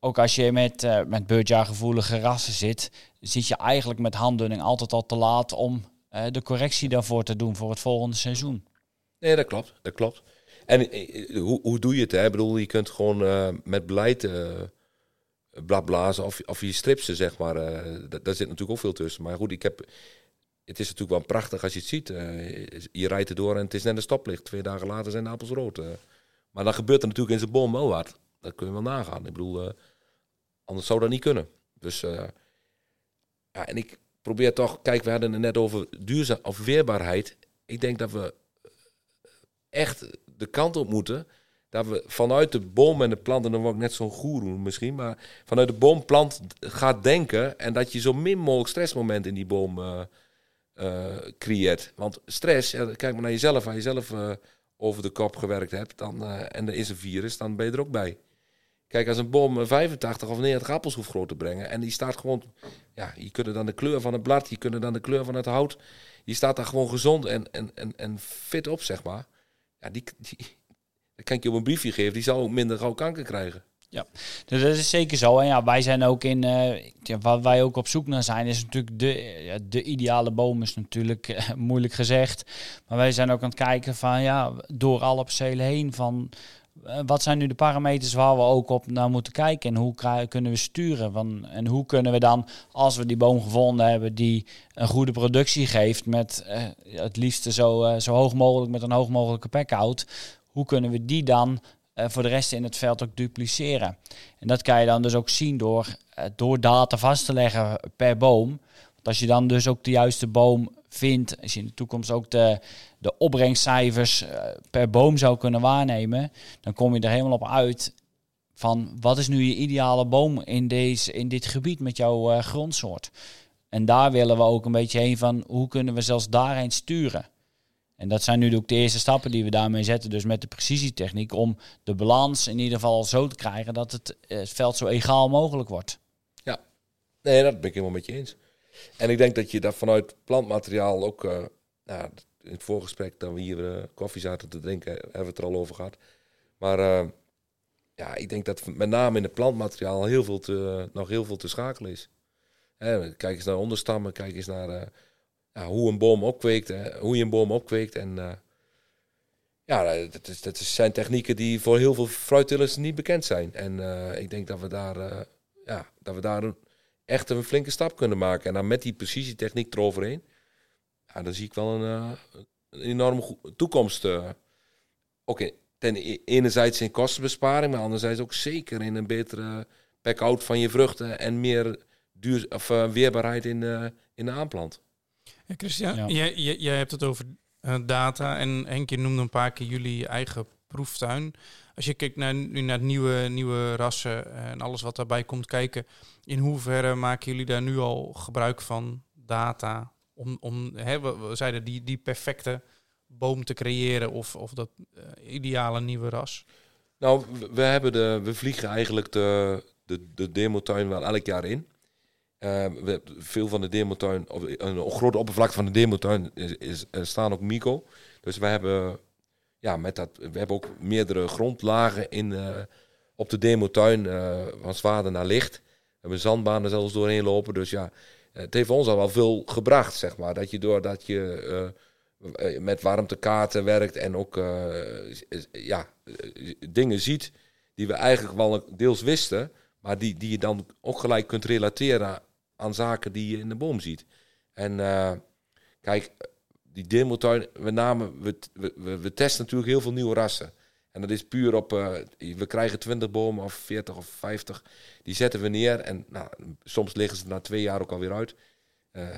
ook als je met, uh, met beurtjaargevoelige rassen zit, zit je eigenlijk met handdunning altijd al te laat om de correctie daarvoor te doen voor het volgende seizoen. Nee, dat klopt. Dat klopt. En uh, hoe, hoe doe je het? Hè? Ik bedoel, je kunt gewoon met beleid blazen of, of je stripsen, zeg maar. daar zit natuurlijk ook veel tussen. Maar goed, ik heb, het is natuurlijk wel prachtig als je het ziet. je rijdt er door en het is net een stoplicht. Twee dagen later zijn de appels rood. maar dan gebeurt er natuurlijk in zijn boom wel wat. Dat kun je wel nagaan. Ik bedoel, Anders zou dat niet kunnen. Dus ja, en ik probeer toch, kijk, we hadden het net over duurzaam of weerbaarheid. Ik denk dat we echt de kant op moeten dat we vanuit de boom en de plant, en dan word ik net zo'n goeroe misschien, maar vanuit de boomplant gaat denken en dat je zo min mogelijk stressmoment in die boom uh, uh, creëert. Want stress, kijk maar naar jezelf, als je zelf over de kop gewerkt hebt dan, en er is een virus, dan ben je er ook bij. Kijk, als een boom 85 of 90 appels hoeft groot te brengen. En die staat gewoon. Ja, je kunt dan de kleur van het blad, je kunt dan de kleur van het hout. Die staat daar gewoon gezond en, en, en, en fit op, zeg maar. Ja, die, die, kan je op een briefje geven. Die zal ook minder gauw kanker krijgen. Ja, dus dat is zeker zo. En ja, wij zijn ook in, uh, ja, wat wij ook op zoek naar zijn, is natuurlijk de, de ideale boom, is natuurlijk uh, moeilijk gezegd. Maar wij zijn ook aan het kijken van, ja, door alle percelen heen, van eh, wat zijn nu de parameters waar we ook op naar moeten kijken? En hoe kunnen we sturen? Van, en hoe kunnen we dan, als we die boom gevonden hebben die een goede productie geeft, met uh, het liefste zo, uh, zo hoog mogelijk met een hoog mogelijke packout, hoe kunnen we die dan voor de rest in het veld ook dupliceren? En dat kan je dan dus ook zien door, door data vast te leggen per boom. Want als je dan dus ook de juiste boom vindt, als je in de toekomst ook de, de opbrengstcijfers eh, per boom zou kunnen waarnemen, dan kom je er helemaal op uit van wat is nu je ideale boom in, deze, in dit gebied met jouw uh, grondsoort. En daar willen we ook een beetje heen van hoe kunnen we zelfs daarheen sturen. En dat zijn nu ook de eerste stappen die we daarmee zetten, dus met de precisietechniek, om de balans in ieder geval zo te krijgen dat het, eh, het veld zo egaal mogelijk wordt. Ja, nee, dat ben ik helemaal met je eens. En ik denk dat je dat vanuit plantmateriaal ook, uh, nou, in het voorgesprek dat we hier uh, koffie zaten te drinken, hebben we het er al over gehad. Maar ja, ik denk dat met name in het plantmateriaal heel veel te, nog heel veel te schakelen is. Hè, kijk eens naar onderstammen, kijk eens naar ja, hoe een boom opkweekt, hè, hoe je een boom opkweekt. En ja, dat, is, dat zijn technieken die voor heel veel fruittillers niet bekend zijn. En ik denk dat we daar, ja, dat we daar echt een flinke stap kunnen maken. En dan met die precisietechniek eroverheen, ja, dan zie ik wel een, uh, een enorme toekomst. Uh, Oké, ten e-, enerzijds in kostenbesparing, maar anderzijds ook zeker in een betere pack-out van je vruchten en meer duur, of, uh, weerbaarheid in, de, in de aanplant. Ja, Christian, ja. Jij, jij, jij hebt het over data en Henk, noemde een paar keer jullie eigen proeftuin. Als je kijkt naar, nu naar nieuwe, nieuwe rassen en alles wat daarbij komt kijken, in hoeverre maken jullie daar nu al gebruik van data om, om hè, we, zeiden die, die perfecte boom te creëren of, of dat uh, ideale nieuwe ras? Nou, we, hebben de, we vliegen eigenlijk de, de, de demotuin wel elk jaar in. Uh, we, veel van de demotuin, of een grote oppervlakte van de demotuin is, is, er staan ook mico. Dus we hebben ja, met dat, we hebben ook meerdere grondlagen in, uh, op de demotuin, uh, van zwaarder naar licht. We hebben zandbanen zelfs doorheen lopen. Dus ja, het heeft ons al wel veel gebracht, zeg maar. Dat je doordat je uh, met warmtekaarten werkt en ook ja, dingen ziet die we eigenlijk wel deels wisten, maar die, die je dan ook gelijk kunt relateren aan zaken die je in de boom ziet. En kijk, die deelmotuin, we, namen, we, we, testen natuurlijk heel veel nieuwe rassen. En dat is puur op, uh, we krijgen 20 bomen of 40 of 50. Die zetten we neer en nou, soms liggen ze na twee jaar ook alweer uit. Uh,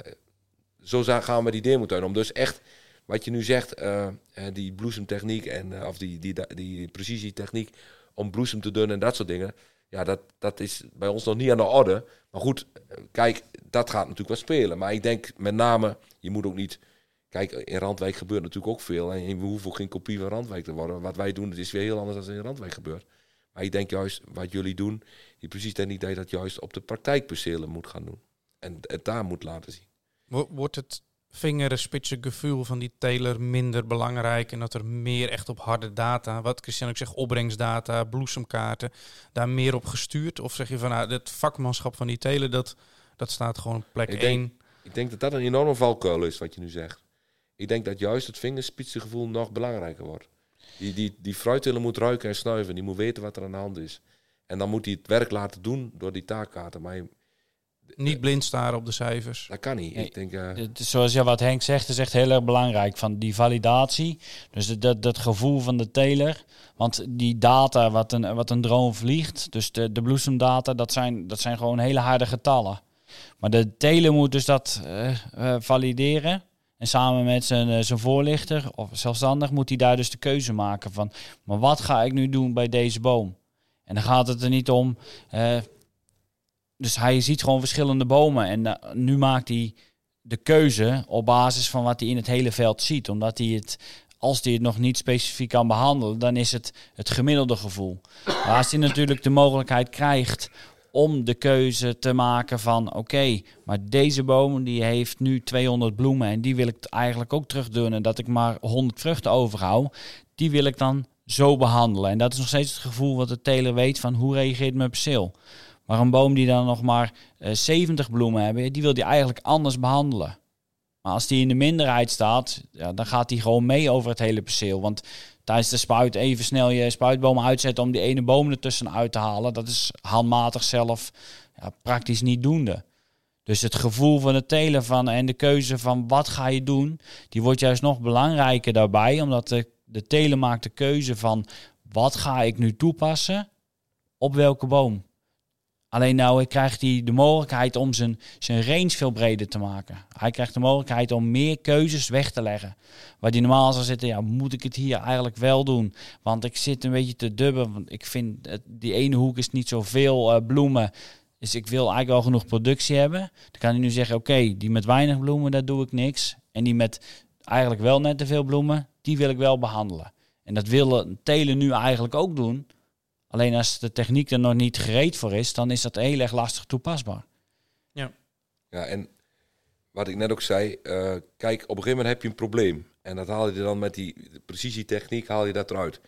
zo gaan we die deelmotuin om. Dus echt, wat je nu zegt, uh, die bloesemtechniek en of die, die, die, precisietechniek om bloesem te doen en dat soort dingen. Ja, dat, dat is bij ons nog niet aan de orde. Maar goed, kijk, dat gaat natuurlijk wel spelen. Maar ik denk met name, je moet ook niet Kijk, in Randwijk gebeurt natuurlijk ook veel. En we hoeven geen kopie van Randwijk te worden. Wat wij doen, is weer heel anders dan in Randwijk gebeurt. Maar ik denk juist, wat jullie doen, die precies dat idee dat juist op de praktijkpercelen moet gaan doen. En het daar moet laten zien. Wordt het gevoel van die teler minder belangrijk en dat er meer echt op harde data, wat Christian ook zegt, opbrengstdata, bloesemkaarten, daar meer op gestuurd? Of zeg je van nou, het vakmanschap van die teler, dat, dat staat gewoon op plek ik 1? ik denk dat dat een enorme valkuil is, wat je nu zegt. Ik denk dat juist het vingerspitsengevoel nog belangrijker wordt. Die, die, die fruitteler moet ruiken en snuiven. Die moet weten wat er aan de hand is. En dan moet hij het werk laten doen door die taakkaarten. Maar niet blind staren op de cijfers. Dat kan niet. ik denk, uh... Zoals ja, wat Henk zegt, is echt heel erg belangrijk. Van die validatie. Dus dat, dat gevoel van de teler. Want die data wat een, wat een drone vliegt, dus de, de bloesemdata, dat zijn, dat zijn gewoon hele harde getallen. Maar de teler moet dus dat uh, uh, valideren. En samen met zijn, eh, zijn voorlichter of zelfstandig moet hij daar dus de keuze maken van, maar wat ga ik nu doen bij deze boom? En dan gaat het er niet om. Uh, dus hij ziet gewoon verschillende bomen en uh, nu maakt hij de keuze op basis van wat hij in het hele veld ziet, omdat hij het als hij het nog niet specifiek kan behandelen, dan is het het gemiddelde gevoel. Maar als hij natuurlijk de mogelijkheid krijgt om de keuze te maken van oké, maar deze boom die heeft nu 200 bloemen en die wil ik eigenlijk ook terugdoen en dat ik maar 100 vruchten overhoud, die wil ik dan zo behandelen. En dat is nog steeds het gevoel wat de teler weet van hoe reageert mijn perceel. Maar een boom die dan nog maar uh, eh, 70 bloemen hebben, die wil die eigenlijk anders behandelen. Maar als die in de minderheid staat, ja, dan gaat die gewoon mee over het hele perceel. Want tijdens de spuit even snel je spuitboom uitzetten om die ene boom ertussen uit te halen. Dat is handmatig zelf ja, praktisch niet doende. Dus het gevoel van het telen van en de keuze van wat ga je doen, die wordt juist nog belangrijker daarbij. Omdat de, de telen maakt de keuze van wat ga ik nu toepassen op welke boom. Alleen nou krijgt hij de mogelijkheid om zijn, zijn range veel breder te maken. Hij krijgt de mogelijkheid om meer keuzes weg te leggen. Waar hij normaal zou zitten, ja, moet ik het hier eigenlijk wel doen? Want ik zit een beetje te dubben. Want ik vind, die ene hoek is niet zoveel uh, bloemen. Dus ik wil eigenlijk wel genoeg productie hebben. Dan kan hij nu zeggen, oké, die met weinig bloemen, daar doe ik niks. En die met eigenlijk wel net te veel bloemen, die wil ik wel behandelen. En dat willen telen nu eigenlijk ook doen. Alleen als de techniek er nog niet gereed voor is, dan is dat heel erg lastig toepasbaar. Ja, ja en wat ik net ook zei, uh, kijk, op een gegeven moment heb je een probleem. En dat haal je dan met die precisietechniek, haal je dat eruit.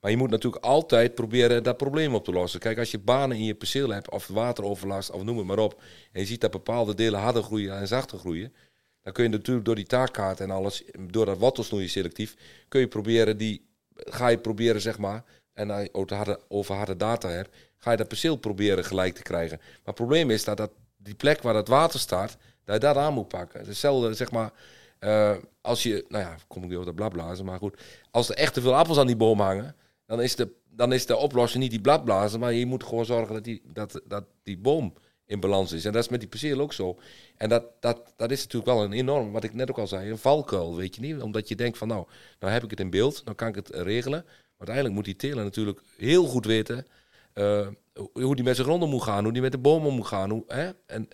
Maar je moet natuurlijk altijd proberen dat probleem op te lossen. Kijk, als je banen in je perceel hebt, of wateroverlast, of noem het maar op. En je ziet dat bepaalde delen harder groeien en zachter groeien. Dan kun je natuurlijk door die taakkaart en alles, door dat wortelsnoeien selectief, kun je proberen die, ga je proberen zeg maar, en over harde, data hebt, ga je dat perceel proberen gelijk te krijgen. Maar het probleem is dat, dat die plek waar het water staat, dat je dat aan moet pakken. Hetzelfde, zeg maar, uh, als je, nou ja, kom ik weer op de bladblazen, maar goed. Als er echt te veel appels aan die boom hangen, dan is de, dan is de oplossing niet die bladblazen, maar je moet gewoon zorgen dat die, dat, dat die boom in balans is. En dat is met die perceel ook zo. En dat, dat, dat is natuurlijk wel een enorm, wat ik net ook al zei, een valkuil, weet je niet. Omdat je denkt van, nou, nou heb ik het in beeld, dan kan ik het regelen uiteindelijk moet die teler natuurlijk heel goed weten uh, hoe die met zijn gronden moet gaan, hoe die met de bomen moet gaan. Hè? En,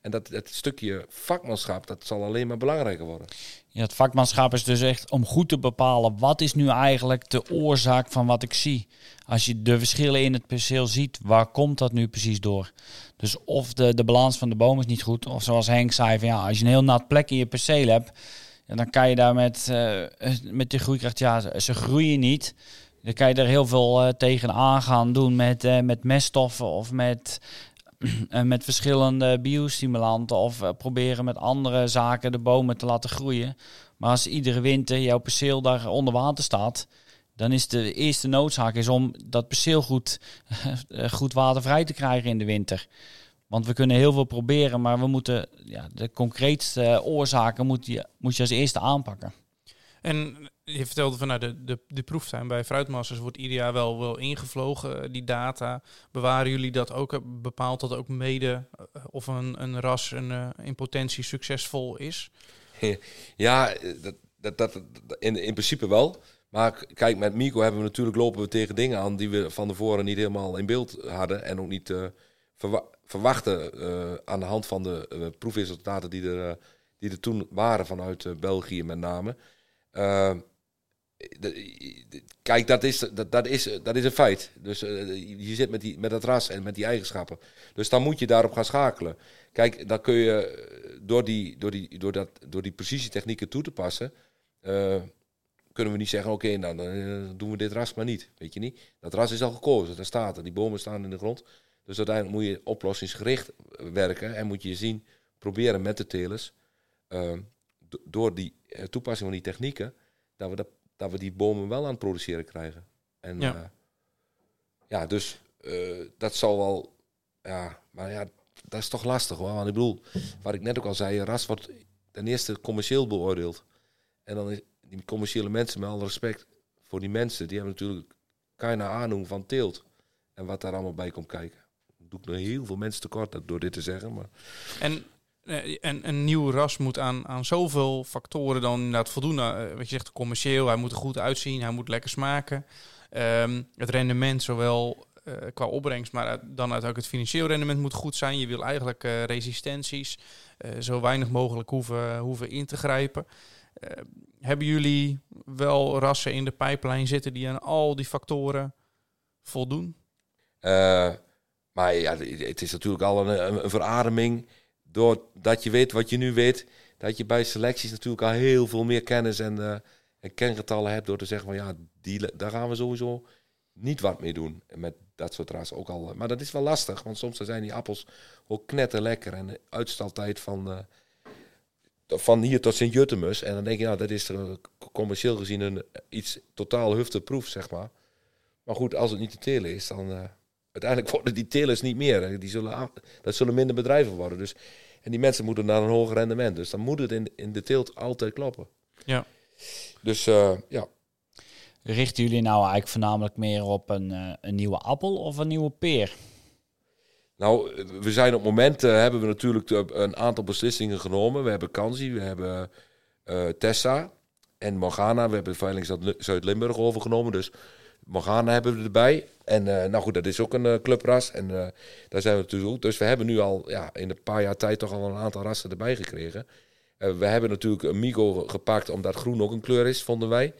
en dat stukje vakmanschap, dat zal alleen maar belangrijker worden. Ja, het vakmanschap is dus echt om goed te bepalen wat is nu eigenlijk de oorzaak van wat ik zie. Als je de verschillen in het perceel ziet, waar komt dat nu precies door? Dus of de, de balans van de boom is niet goed, of zoals Henk zei, van ja, als je een heel nat plek in je perceel hebt, dan kan je daar met, uh, met de groeikracht, ja, ze groeien niet. Dan kan je er heel veel uh, tegen aan gaan doen met, uh, met meststoffen of met, uh, met verschillende biostimulanten. Of proberen met andere zaken de bomen te laten groeien. Maar als iedere winter jouw perceel daar onder water staat, dan is de eerste noodzaak is om dat perceel goed, eh, goed watervrij te krijgen in de winter. Want we kunnen heel veel proberen, maar we moeten ja, de concreetste oorzaken moet je, moet je als eerste aanpakken. En je vertelde van nou, de, de, de proeftuin bij Fruitmasters wordt ieder jaar wel, wel ingevlogen, eh, die data. Bewaren jullie dat ook? Bepaalt dat ook mede eh, of een, een ras een, in potentie succesvol is? Ja, dat, dat, dat, in, in principe wel. Maar kijk, met Mico hebben we natuurlijk lopen we tegen dingen aan die we van tevoren niet helemaal in beeld hadden. En ook niet verwa verwachten aan de hand van de proefresultaten die er, die er toen waren vanuit België met name. Kijk, dat is, dat, dat, is, dat is een feit. Dus je zit met, die, met dat ras en met die eigenschappen. Dus dan moet je daarop gaan schakelen. Kijk, dan kun je door die, door die, door dat, door die precisietechnieken toe te passen kunnen we niet zeggen, oké, nou, dan doen we dit ras maar niet. Weet je niet? Dat ras is al gekozen, daar staat er. Die bomen staan in de grond. Dus uiteindelijk moet je oplossingsgericht werken en moet je zien, proberen met de telers, door die toepassing van die technieken, dat we, dat, dat we die bomen wel aan het produceren krijgen. En ja, ja dus dat zal wel, ja, maar ja, dat is toch lastig hoor. Want ik bedoel, wat ik net ook al zei, ras wordt ten eerste commercieel beoordeeld. En dan is, die commerciële mensen, met alle respect voor die mensen, die hebben natuurlijk keine aanhoeng van teelt. En wat daar allemaal bij komt kijken. Doe ik nog heel veel mensen tekort door dit te zeggen. Maar... En, eh, en een nieuw ras moet aan, aan zoveel factoren dan inderdaad voldoen. Uh, wat je zegt, commercieel, hij moet er goed uitzien, hij moet lekker smaken. Um, het rendement, zowel uh, qua opbrengst, maar dan ook het financieel rendement moet goed zijn. Je wil eigenlijk uh, resistenties zo weinig mogelijk hoeven, hoeven in te grijpen. Hebben jullie wel rassen in de pijplijn zitten die aan al die factoren voldoen? Maar ja, het is natuurlijk al een, een, verademing. Doordat je weet wat je nu weet, dat je bij selecties natuurlijk al heel veel meer kennis en, uh, en kengetallen hebt. Door te zeggen van ja, die, daar gaan we sowieso niet wat mee doen. Met dat soort rassen ook al. Maar dat is wel lastig, want soms zijn die appels ook knetterlekker. En de uitstaltijd van. Uh, van hier tot Sint-Juttemus. En dan denk je, nou, dat is er commercieel gezien een, iets totaal hufteproef, zeg maar. Maar goed, als het niet te telen is, dan... uiteindelijk worden die telers niet meer. Die zullen, dat zullen minder bedrijven worden. Dus, en die mensen moeten naar een hoger rendement. Dus dan moet het in, in de teelt altijd kloppen. Ja. Dus uh, ja. Richten jullie nou eigenlijk voornamelijk meer op een, uh, een nieuwe appel of een nieuwe peer? Nou, we zijn op momenten uh, hebben we natuurlijk een aantal beslissingen genomen. We hebben Kansi, we hebben uh, Tessa en Morgana. We hebben Veiling Zuid-Limburg overgenomen. Dus Morgana hebben we erbij. En uh, nou goed, dat is ook een clubras. En daar zijn we natuurlijk ook. Dus we hebben nu al ja, in een paar jaar tijd toch al een aantal rassen erbij gekregen. we hebben natuurlijk een Migo gepakt omdat groen ook een kleur is, vonden wij.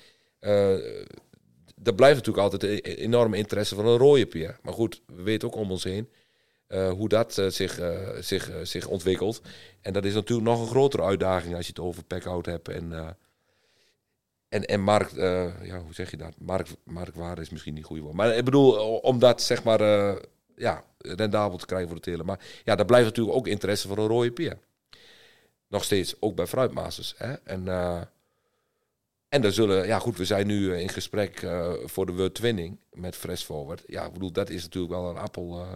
er blijft natuurlijk altijd een enorme interesse van een rode peer. Maar goed, we weten ook om ons heen hoe dat zich, zich, zich ontwikkelt. En dat is natuurlijk nog een grotere uitdaging als je het over pack-out hebt. En, en, en markt, ja, hoe zeg je dat? Markt, marktwaarde is misschien niet goed woord. Maar ik bedoel, om dat zeg maar ja, rendabel te krijgen voor de telen. Maar ja, daar blijft natuurlijk ook interesse voor een rode peer. Nog steeds, ook bij fruitmasters. Hè? En, en dan zullen, ja goed, we zijn nu in gesprek voor de World Twinning met Fresh Forward. Ja, ik bedoel, dat is natuurlijk wel een appel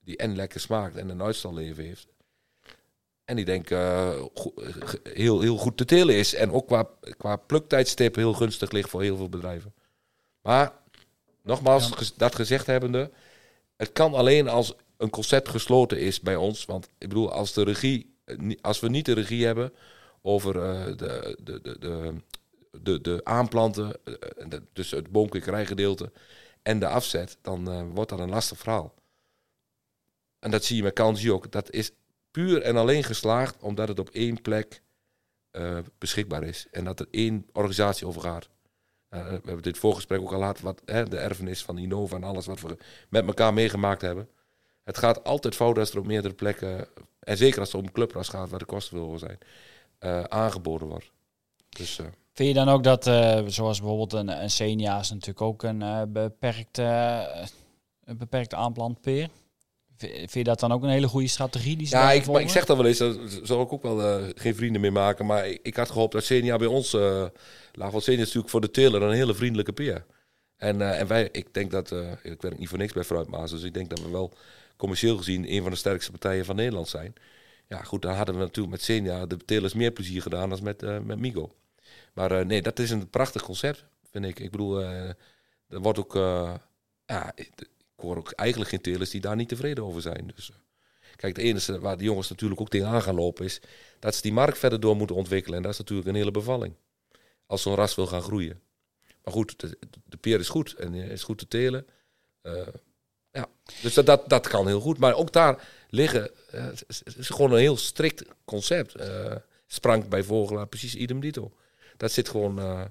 die en lekker smaakt en een uitstalleven heeft. En die denk uh, heel, heel goed te telen is. En ook qua, qua pluktijdstip heel gunstig ligt voor heel veel bedrijven. Maar nogmaals, dat gezegd hebbende, het kan alleen als een concept gesloten is bij ons. Want ik bedoel, als, de regie, als we niet de regie hebben over uh, de, de, de, de, de, de aanplanten, dus het boomkwekerijgedeelte en de afzet, dan uh, wordt dat een lastig verhaal. En dat zie je met Kansi ook. Dat is puur en alleen geslaagd omdat het op één plek uh, beschikbaar is. En dat er één organisatie over gaat. Uh, we hebben dit voorgesprek ook al gehad, wat hè, de erfenis van Innova en alles wat we met elkaar meegemaakt hebben. Het gaat altijd fout als er op meerdere plekken, en zeker als het om clubras gaat, waar de kosten veel zijn, uh, aangeboden wordt. Dus, Vind je dan ook dat, zoals bijvoorbeeld een, een Senia is natuurlijk ook een beperkte, een beperkte aanplantpeer? Vind je dat dan ook een hele goede strategie die ze Ja, ik, maar ik zeg dat wel eens, daar zal ik ook wel eh, geen vrienden meer maken. Maar ik, ik had gehoopt dat Senia bij ons, uh, Laagwald Senia is natuurlijk voor de teler een hele vriendelijke peer. En, eh, en wij, ik denk dat, eh, ik werk niet voor niks bij Fruitmaas, dus ik denk dat we wel commercieel gezien een van de sterkste partijen van Nederland zijn. Ja, goed, dan hadden we natuurlijk met Senia de telers meer plezier gedaan dan met, met Migo. Maar nee, dat is een prachtig concept, vind ik. Ik bedoel, er wordt ook, ja, ik, hoor ook eigenlijk geen telers die daar niet tevreden over zijn. Dus, eh, kijk, het enige waar de jongens natuurlijk ook tegenaan gaan lopen is dat ze die markt verder door moeten ontwikkelen. En dat is natuurlijk een hele bevalling. Als zo'n ras wil gaan groeien. Maar goed, de, peer is goed en eh, is goed te telen. Eh, ja, dus dat, dat, kan heel goed. Maar ook daar liggen, is- gewoon een heel strikt concept. Sprank bij vogelaar precies idem dito. Dat zit gewoon...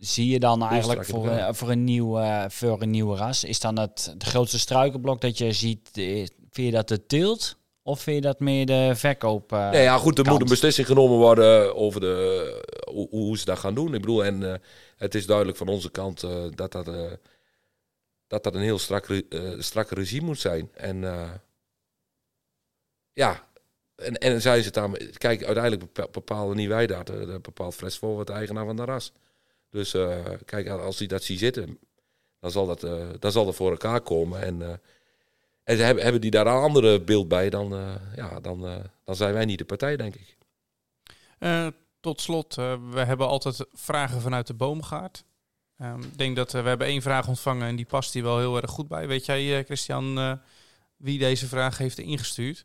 Zie je dan eigenlijk voor, een- voor, een nieuw, eh, voor een nieuwe ras, is dan het, het grootste struikenblok dat je ziet, eh, vind je dat de teelt? Of vind je dat meer de verkoop? eh, Nee, ja, goed, er kant. moet een beslissing genomen worden over de, hoe, hoe ze dat gaan doen. Ik bedoel, en het is duidelijk van onze kant dat, dat, dat dat een heel strak, strak regime moet zijn. En ja, en, en zijn ze het. Kijk, uiteindelijk bepa- bepalen niet wij dat. Dat bepaalt Fres voor de eigenaar van de ras. Dus eh, kijk, als hij dat ziet zitten, dan zal dat, eh, dan zal dat voor elkaar komen. En, eh, en ze hebben, hebben die daar een andere beeld bij, dan, eh, ja, dan, eh, dan zijn wij niet de partij, denk ik. Eh, tot slot, eh, we hebben altijd vragen vanuit de boomgaard. Ehm, Ik denk dat we hebben één vraag ontvangen en die past hier wel heel erg goed bij. Weet jij, eh, Christian, eh, wie deze vraag heeft ingestuurd?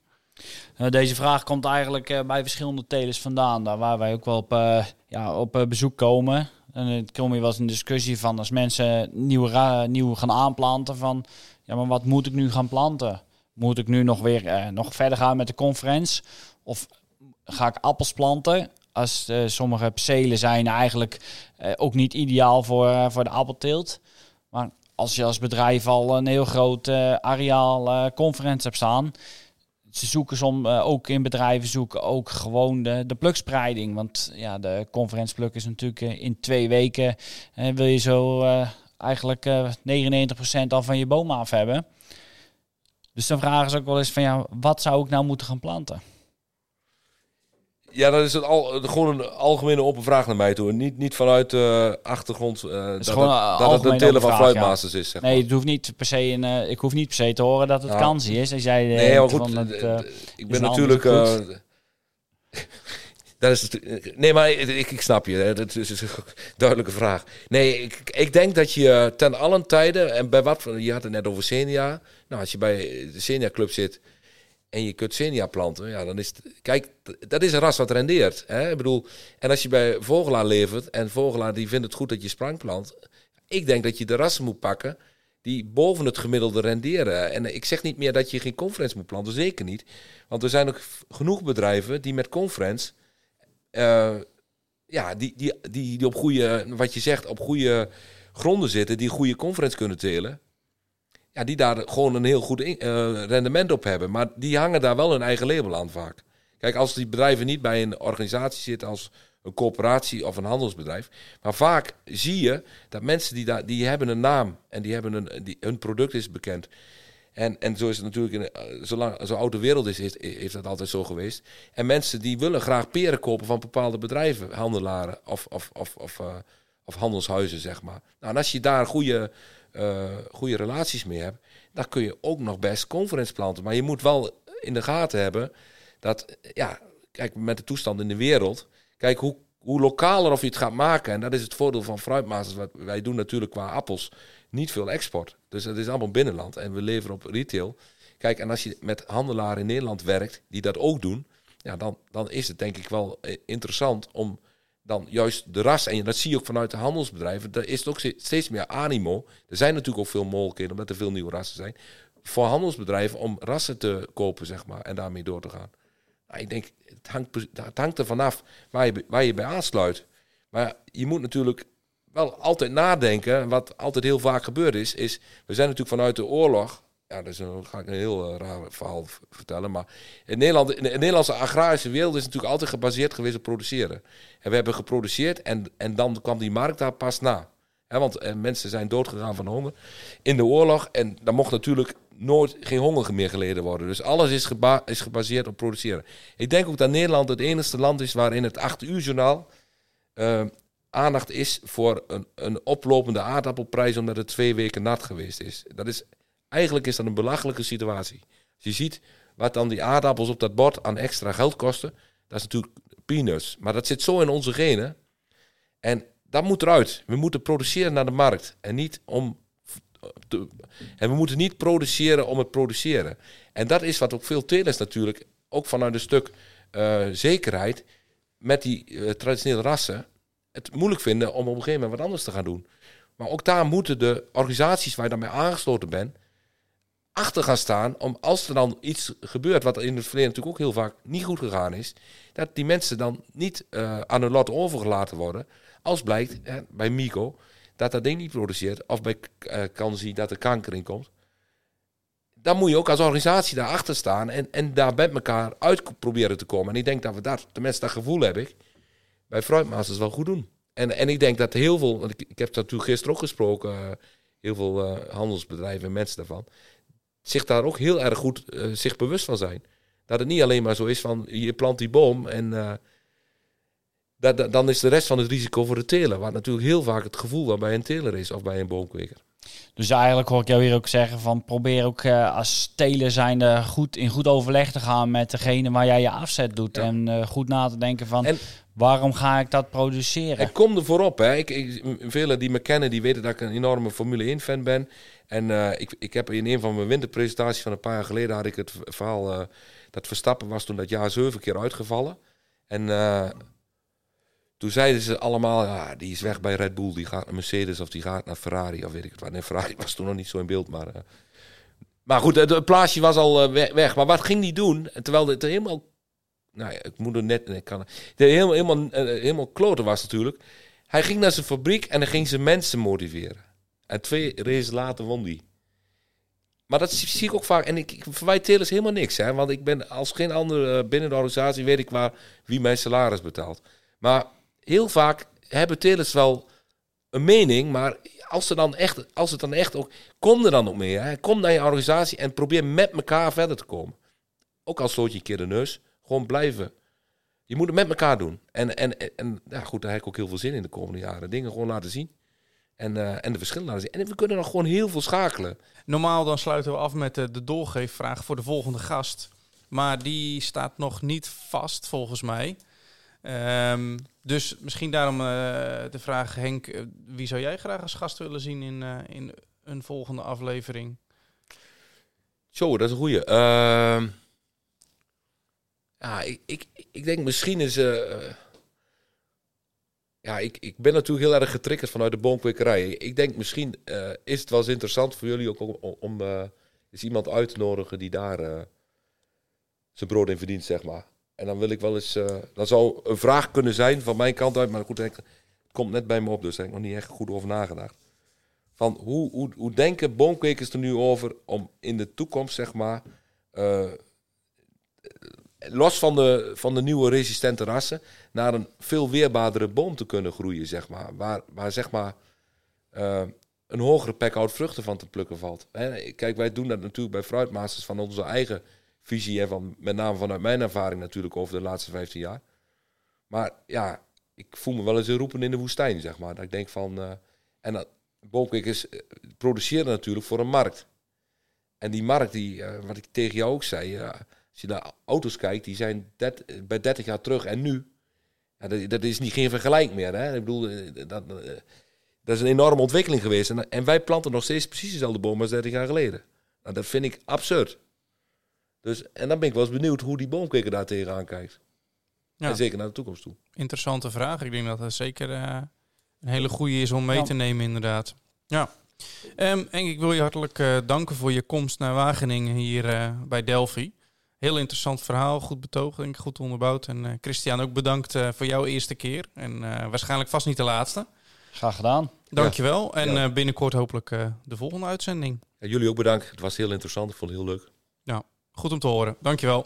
Deze vraag komt eigenlijk bij verschillende telers vandaan, daar waar wij ook wel op, ja, op bezoek komen. En het je wel eens een discussie van als mensen nieuw, nieuw gaan aanplanten van, ja, maar wat moet ik nu gaan planten? Moet ik nu nog weer eh, nog verder gaan met de conference? Of ga ik appels planten? Als eh, sommige percelen zijn eigenlijk eh, ook niet ideaal voor, voor de appelteelt. Maar als je als bedrijf al een heel groot areaal conference hebt staan, ze zoeken som, eh, ook in bedrijven zoeken ook gewoon de, de plukspreiding. Want ja, de conferentiepluk is natuurlijk eh, in twee weken eh, wil je zo eigenlijk eh 99% al van je boom af hebben. Dus dan vragen ze ook wel eens van ja, wat zou ik nou moeten gaan planten? Ja, dat is het al, gewoon een algemene open vraag naar mij toe. Niet, niet vanuit de achtergrond eh, dat, het- een dat het een open van Fluitmasters is. Zeg Nee, maar. het hoeft niet per se een, eh, ik hoef niet per se te horen dat het Ja. kansie is. Jij Nee, maar goed, het, ik ben natuurlijk... dat is het, nee, maar ik, ik snap je. hè. Dat is een duidelijke vraag. Nee, ik, ik denk dat je ten allen tijden... En bij wat... Je had het net over Senia. Nou, als je bij de Senia Club zit... En je kunt Senia planten, ja, dan is het... Kijk, dat is een ras wat rendeert. Hè? Ik bedoel, en als je bij Vogelaar levert... En Vogelaar die vindt het goed dat je sprang plant... Ik denk dat je de rassen moet pakken die boven het gemiddelde renderen. En ik zeg niet meer dat je geen conference moet planten, zeker niet. Want er zijn ook genoeg bedrijven die met conference, eh, ja, die, die, die, die op goede, wat je zegt, op goede gronden zitten, die goede conference kunnen telen. Ja, die daar gewoon een heel goed eh, rendement op hebben. Maar die hangen daar wel hun eigen label aan vaak. Kijk, als die bedrijven niet bij een organisatie zitten als een coöperatie of een handelsbedrijf. Maar vaak zie je dat mensen die daar, die hebben een naam en die hebben een, die, hun product is bekend. En, en zo is het natuurlijk, in, eh, zolang zo oud de wereld is, is, heeft dat altijd zo geweest. En mensen die willen graag peren kopen van bepaalde bedrijven, handelaren of, of, of, of, eh, of handelshuizen, zeg maar. Nou, en als je daar goede, eh, goede relaties mee hebt, dan kun je ook nog best conference planten. Maar je moet wel in de gaten hebben dat, ja, kijk, met de toestand in de wereld, kijk hoe, hoe lokaler of je het gaat maken. En dat is het voordeel van Fruitmasters. Wat wij doen natuurlijk qua appels niet veel export. Dus het is allemaal binnenland en we leveren op retail. Kijk, en als je met handelaren in Nederland werkt die dat ook doen, ja, dan, dan is het denk ik wel eh, interessant om dan juist de ras, en dat zie je ook vanuit de handelsbedrijven, daar is ook ste- steeds meer animo. Er zijn natuurlijk ook veel mogelijkheden, omdat er veel nieuwe rassen zijn, voor handelsbedrijven om rassen te kopen, zeg maar, en daarmee door te gaan. Nou, ik denk, het hangt, het hangt er vanaf waar je, waar je bij aansluit. Maar je moet natuurlijk wel altijd nadenken. Wat altijd heel vaak gebeurd is, is we zijn natuurlijk vanuit de oorlog. Ja, is een, ga ik een heel eh, raar verhaal vertellen. Maar in Nederland, in de Nederlandse agrarische wereld is natuurlijk altijd gebaseerd geweest op produceren. En we hebben geproduceerd en, en dan kwam die markt daar pas na. Hè, want eh, mensen zijn doodgegaan van honger in de oorlog. En dan mocht natuurlijk nooit geen honger meer geleden worden. Dus alles is, geba is gebaseerd op produceren. Ik denk ook dat Nederland het enige land is waarin het 8 uur journaal eh, aandacht is voor een, een oplopende aardappelprijs omdat het twee weken nat geweest is. Dat is. Eigenlijk is dat een belachelijke situatie. Als je ziet wat dan die aardappels op dat bord aan extra geld kosten, dat is natuurlijk peanuts. Maar dat zit zo in onze genen. En dat moet eruit. We moeten produceren naar de markt en niet om te- en we moeten niet produceren om het produceren. En dat is wat ook veel telers natuurlijk, ook vanuit een stuk eh, zekerheid, met die eh, traditionele rassen, het moeilijk vinden om op een gegeven moment wat anders te gaan doen. Maar ook daar moeten de organisaties waar je dan bij aangesloten bent, achter gaan staan om als er dan iets gebeurt, wat in het verleden natuurlijk ook heel vaak niet goed gegaan is, dat die mensen dan niet eh, aan hun lot overgelaten worden. Als blijkt hè, bij Mico dat dat ding niet produceert, of bij uh, Kansi dat er kanker in komt. Dan moet je ook als organisatie daarachter staan en, en daar met elkaar uit proberen te komen. En ik denk dat we daar, tenminste dat gevoel heb ik, bij Fruitmasters wel goed doen. En, en ik denk dat heel veel, ik, ik heb dat natuurlijk gisteren ook gesproken, uh, heel veel handelsbedrijven en mensen daarvan, zich daar ook heel erg goed uh, zich bewust van zijn. Dat het niet alleen maar zo is van je plant die boom en uh, dat, dat, dan is de rest van het risico voor de teler. Wat natuurlijk heel vaak het gevoel wel bij een teler is of bij een boomkweker. Dus eigenlijk hoor ik jou hier ook zeggen van probeer ook uh, als teler zijnde goed in goed overleg te gaan met degene waar jij je afzet doet. Ja. En goed na te denken van en, waarom ga ik dat produceren? En kom er voorop. Hè. Ik, ik, velen die me kennen die weten dat ik een enorme Formule 1 fan ben. En uh, ik, ik heb in een van mijn winterpresentaties van een paar jaar geleden had ik het verhaal dat Verstappen was toen dat jaar zeven keer uitgevallen. En toen zeiden ze allemaal, ja, die is weg bij Red Bull, die gaat naar Mercedes of die gaat naar Ferrari of weet ik het wat. Nee, Ferrari was toen nog niet zo in beeld, maar... Maar goed, het, plaatsje was al weg. Maar wat ging die doen? Terwijl het helemaal... Nou ik moet er net... Ik kan, het helemaal, helemaal, uh, helemaal kloten was natuurlijk. Hij ging naar zijn fabriek en dan ging zijn mensen motiveren. En twee races later won die. Maar dat zie ik ook vaak. En ik, verwijt telers helemaal niks. Hè, want ik ben als geen andere binnen de organisatie weet ik waar wie mijn salaris betaalt. Maar heel vaak hebben telers wel een mening, maar als, er dan echt, als het dan echt ook... Kom er dan ook mee. Hè? Kom naar je organisatie en probeer met elkaar verder te komen. Ook al sloot je een keer de neus. Gewoon blijven. Je moet het met elkaar doen. En, en, en ja, goed, daar heb ik ook heel veel zin in de komende jaren. Dingen gewoon laten zien. En, uh, en de verschillen laten zien. En we kunnen nog gewoon heel veel schakelen. Normaal dan sluiten we af met de, de doorgeefvraag voor de volgende gast. Maar die staat nog niet vast, volgens mij. Um, dus misschien daarom uh, de vraag, Henk, uh, wie zou jij graag als gast willen zien in, uh, in een volgende aflevering? Zo, dat is een goeie. Ja, ik, ik, ik denk misschien is... ja, ik, ik ben natuurlijk heel erg getriggerd vanuit de boomkwekerij. Ik denk misschien is het wel eens interessant voor jullie ook om, om is iemand uit te nodigen die daar zijn brood in verdient, zeg maar. En dan wil ik wel eens. Dat zou een vraag kunnen zijn van mijn kant uit, maar goed, het komt net bij me op, dus daar heb ik nog niet echt goed over nagedacht. Van hoe, hoe, hoe denken boomkwekers er nu over om in de toekomst, zeg maar, los van de, van de nieuwe resistente rassen, naar een veel weerbaardere boom te kunnen groeien, zeg maar. Waar, waar zeg maar uh, een hogere pekhout vruchten van te plukken valt. Hè? Kijk, wij doen dat natuurlijk bij Fruitmasters van onze eigen visie van, met name vanuit mijn ervaring natuurlijk over de laatste 15 jaar. Maar ja, ik voel me wel eens een roepen in de woestijn, zeg maar. Dat ik denk van... Uh, en dat, boomkweekers produceren natuurlijk voor een markt. En die markt, die, wat ik tegen jou ook zei... Als je naar auto's kijkt, die zijn det, bij 30 jaar terug en nu... Ja, dat, dat, is niet geen vergelijk meer. Hè? Ik bedoel, dat, dat is een enorme ontwikkeling geweest. En, en wij planten nog steeds precies dezelfde bomen als 30 jaar geleden. Nou, dat vind ik absurd. Dus, en dan ben ik wel eens benieuwd hoe die boomkweker daar tegenaan kijkt. Ja. En zeker naar de toekomst toe. Interessante vraag. Ik denk dat dat zeker uh, een hele goede is om mee ja. te nemen, inderdaad. Ja. Um, en ik wil je hartelijk uh, danken voor je komst naar Wageningen hier uh, bij Delphi. Heel interessant verhaal, goed betoogd, denk ik, goed onderbouwd. En Christian ook bedankt voor jouw eerste keer. En waarschijnlijk vast niet de laatste. Graag gedaan. Dankjewel. Ja. En ja. binnenkort hopelijk de volgende uitzending. jullie ook bedankt. Het was heel interessant. Ik vond het heel leuk. Ja. Goed om te horen. Dankjewel.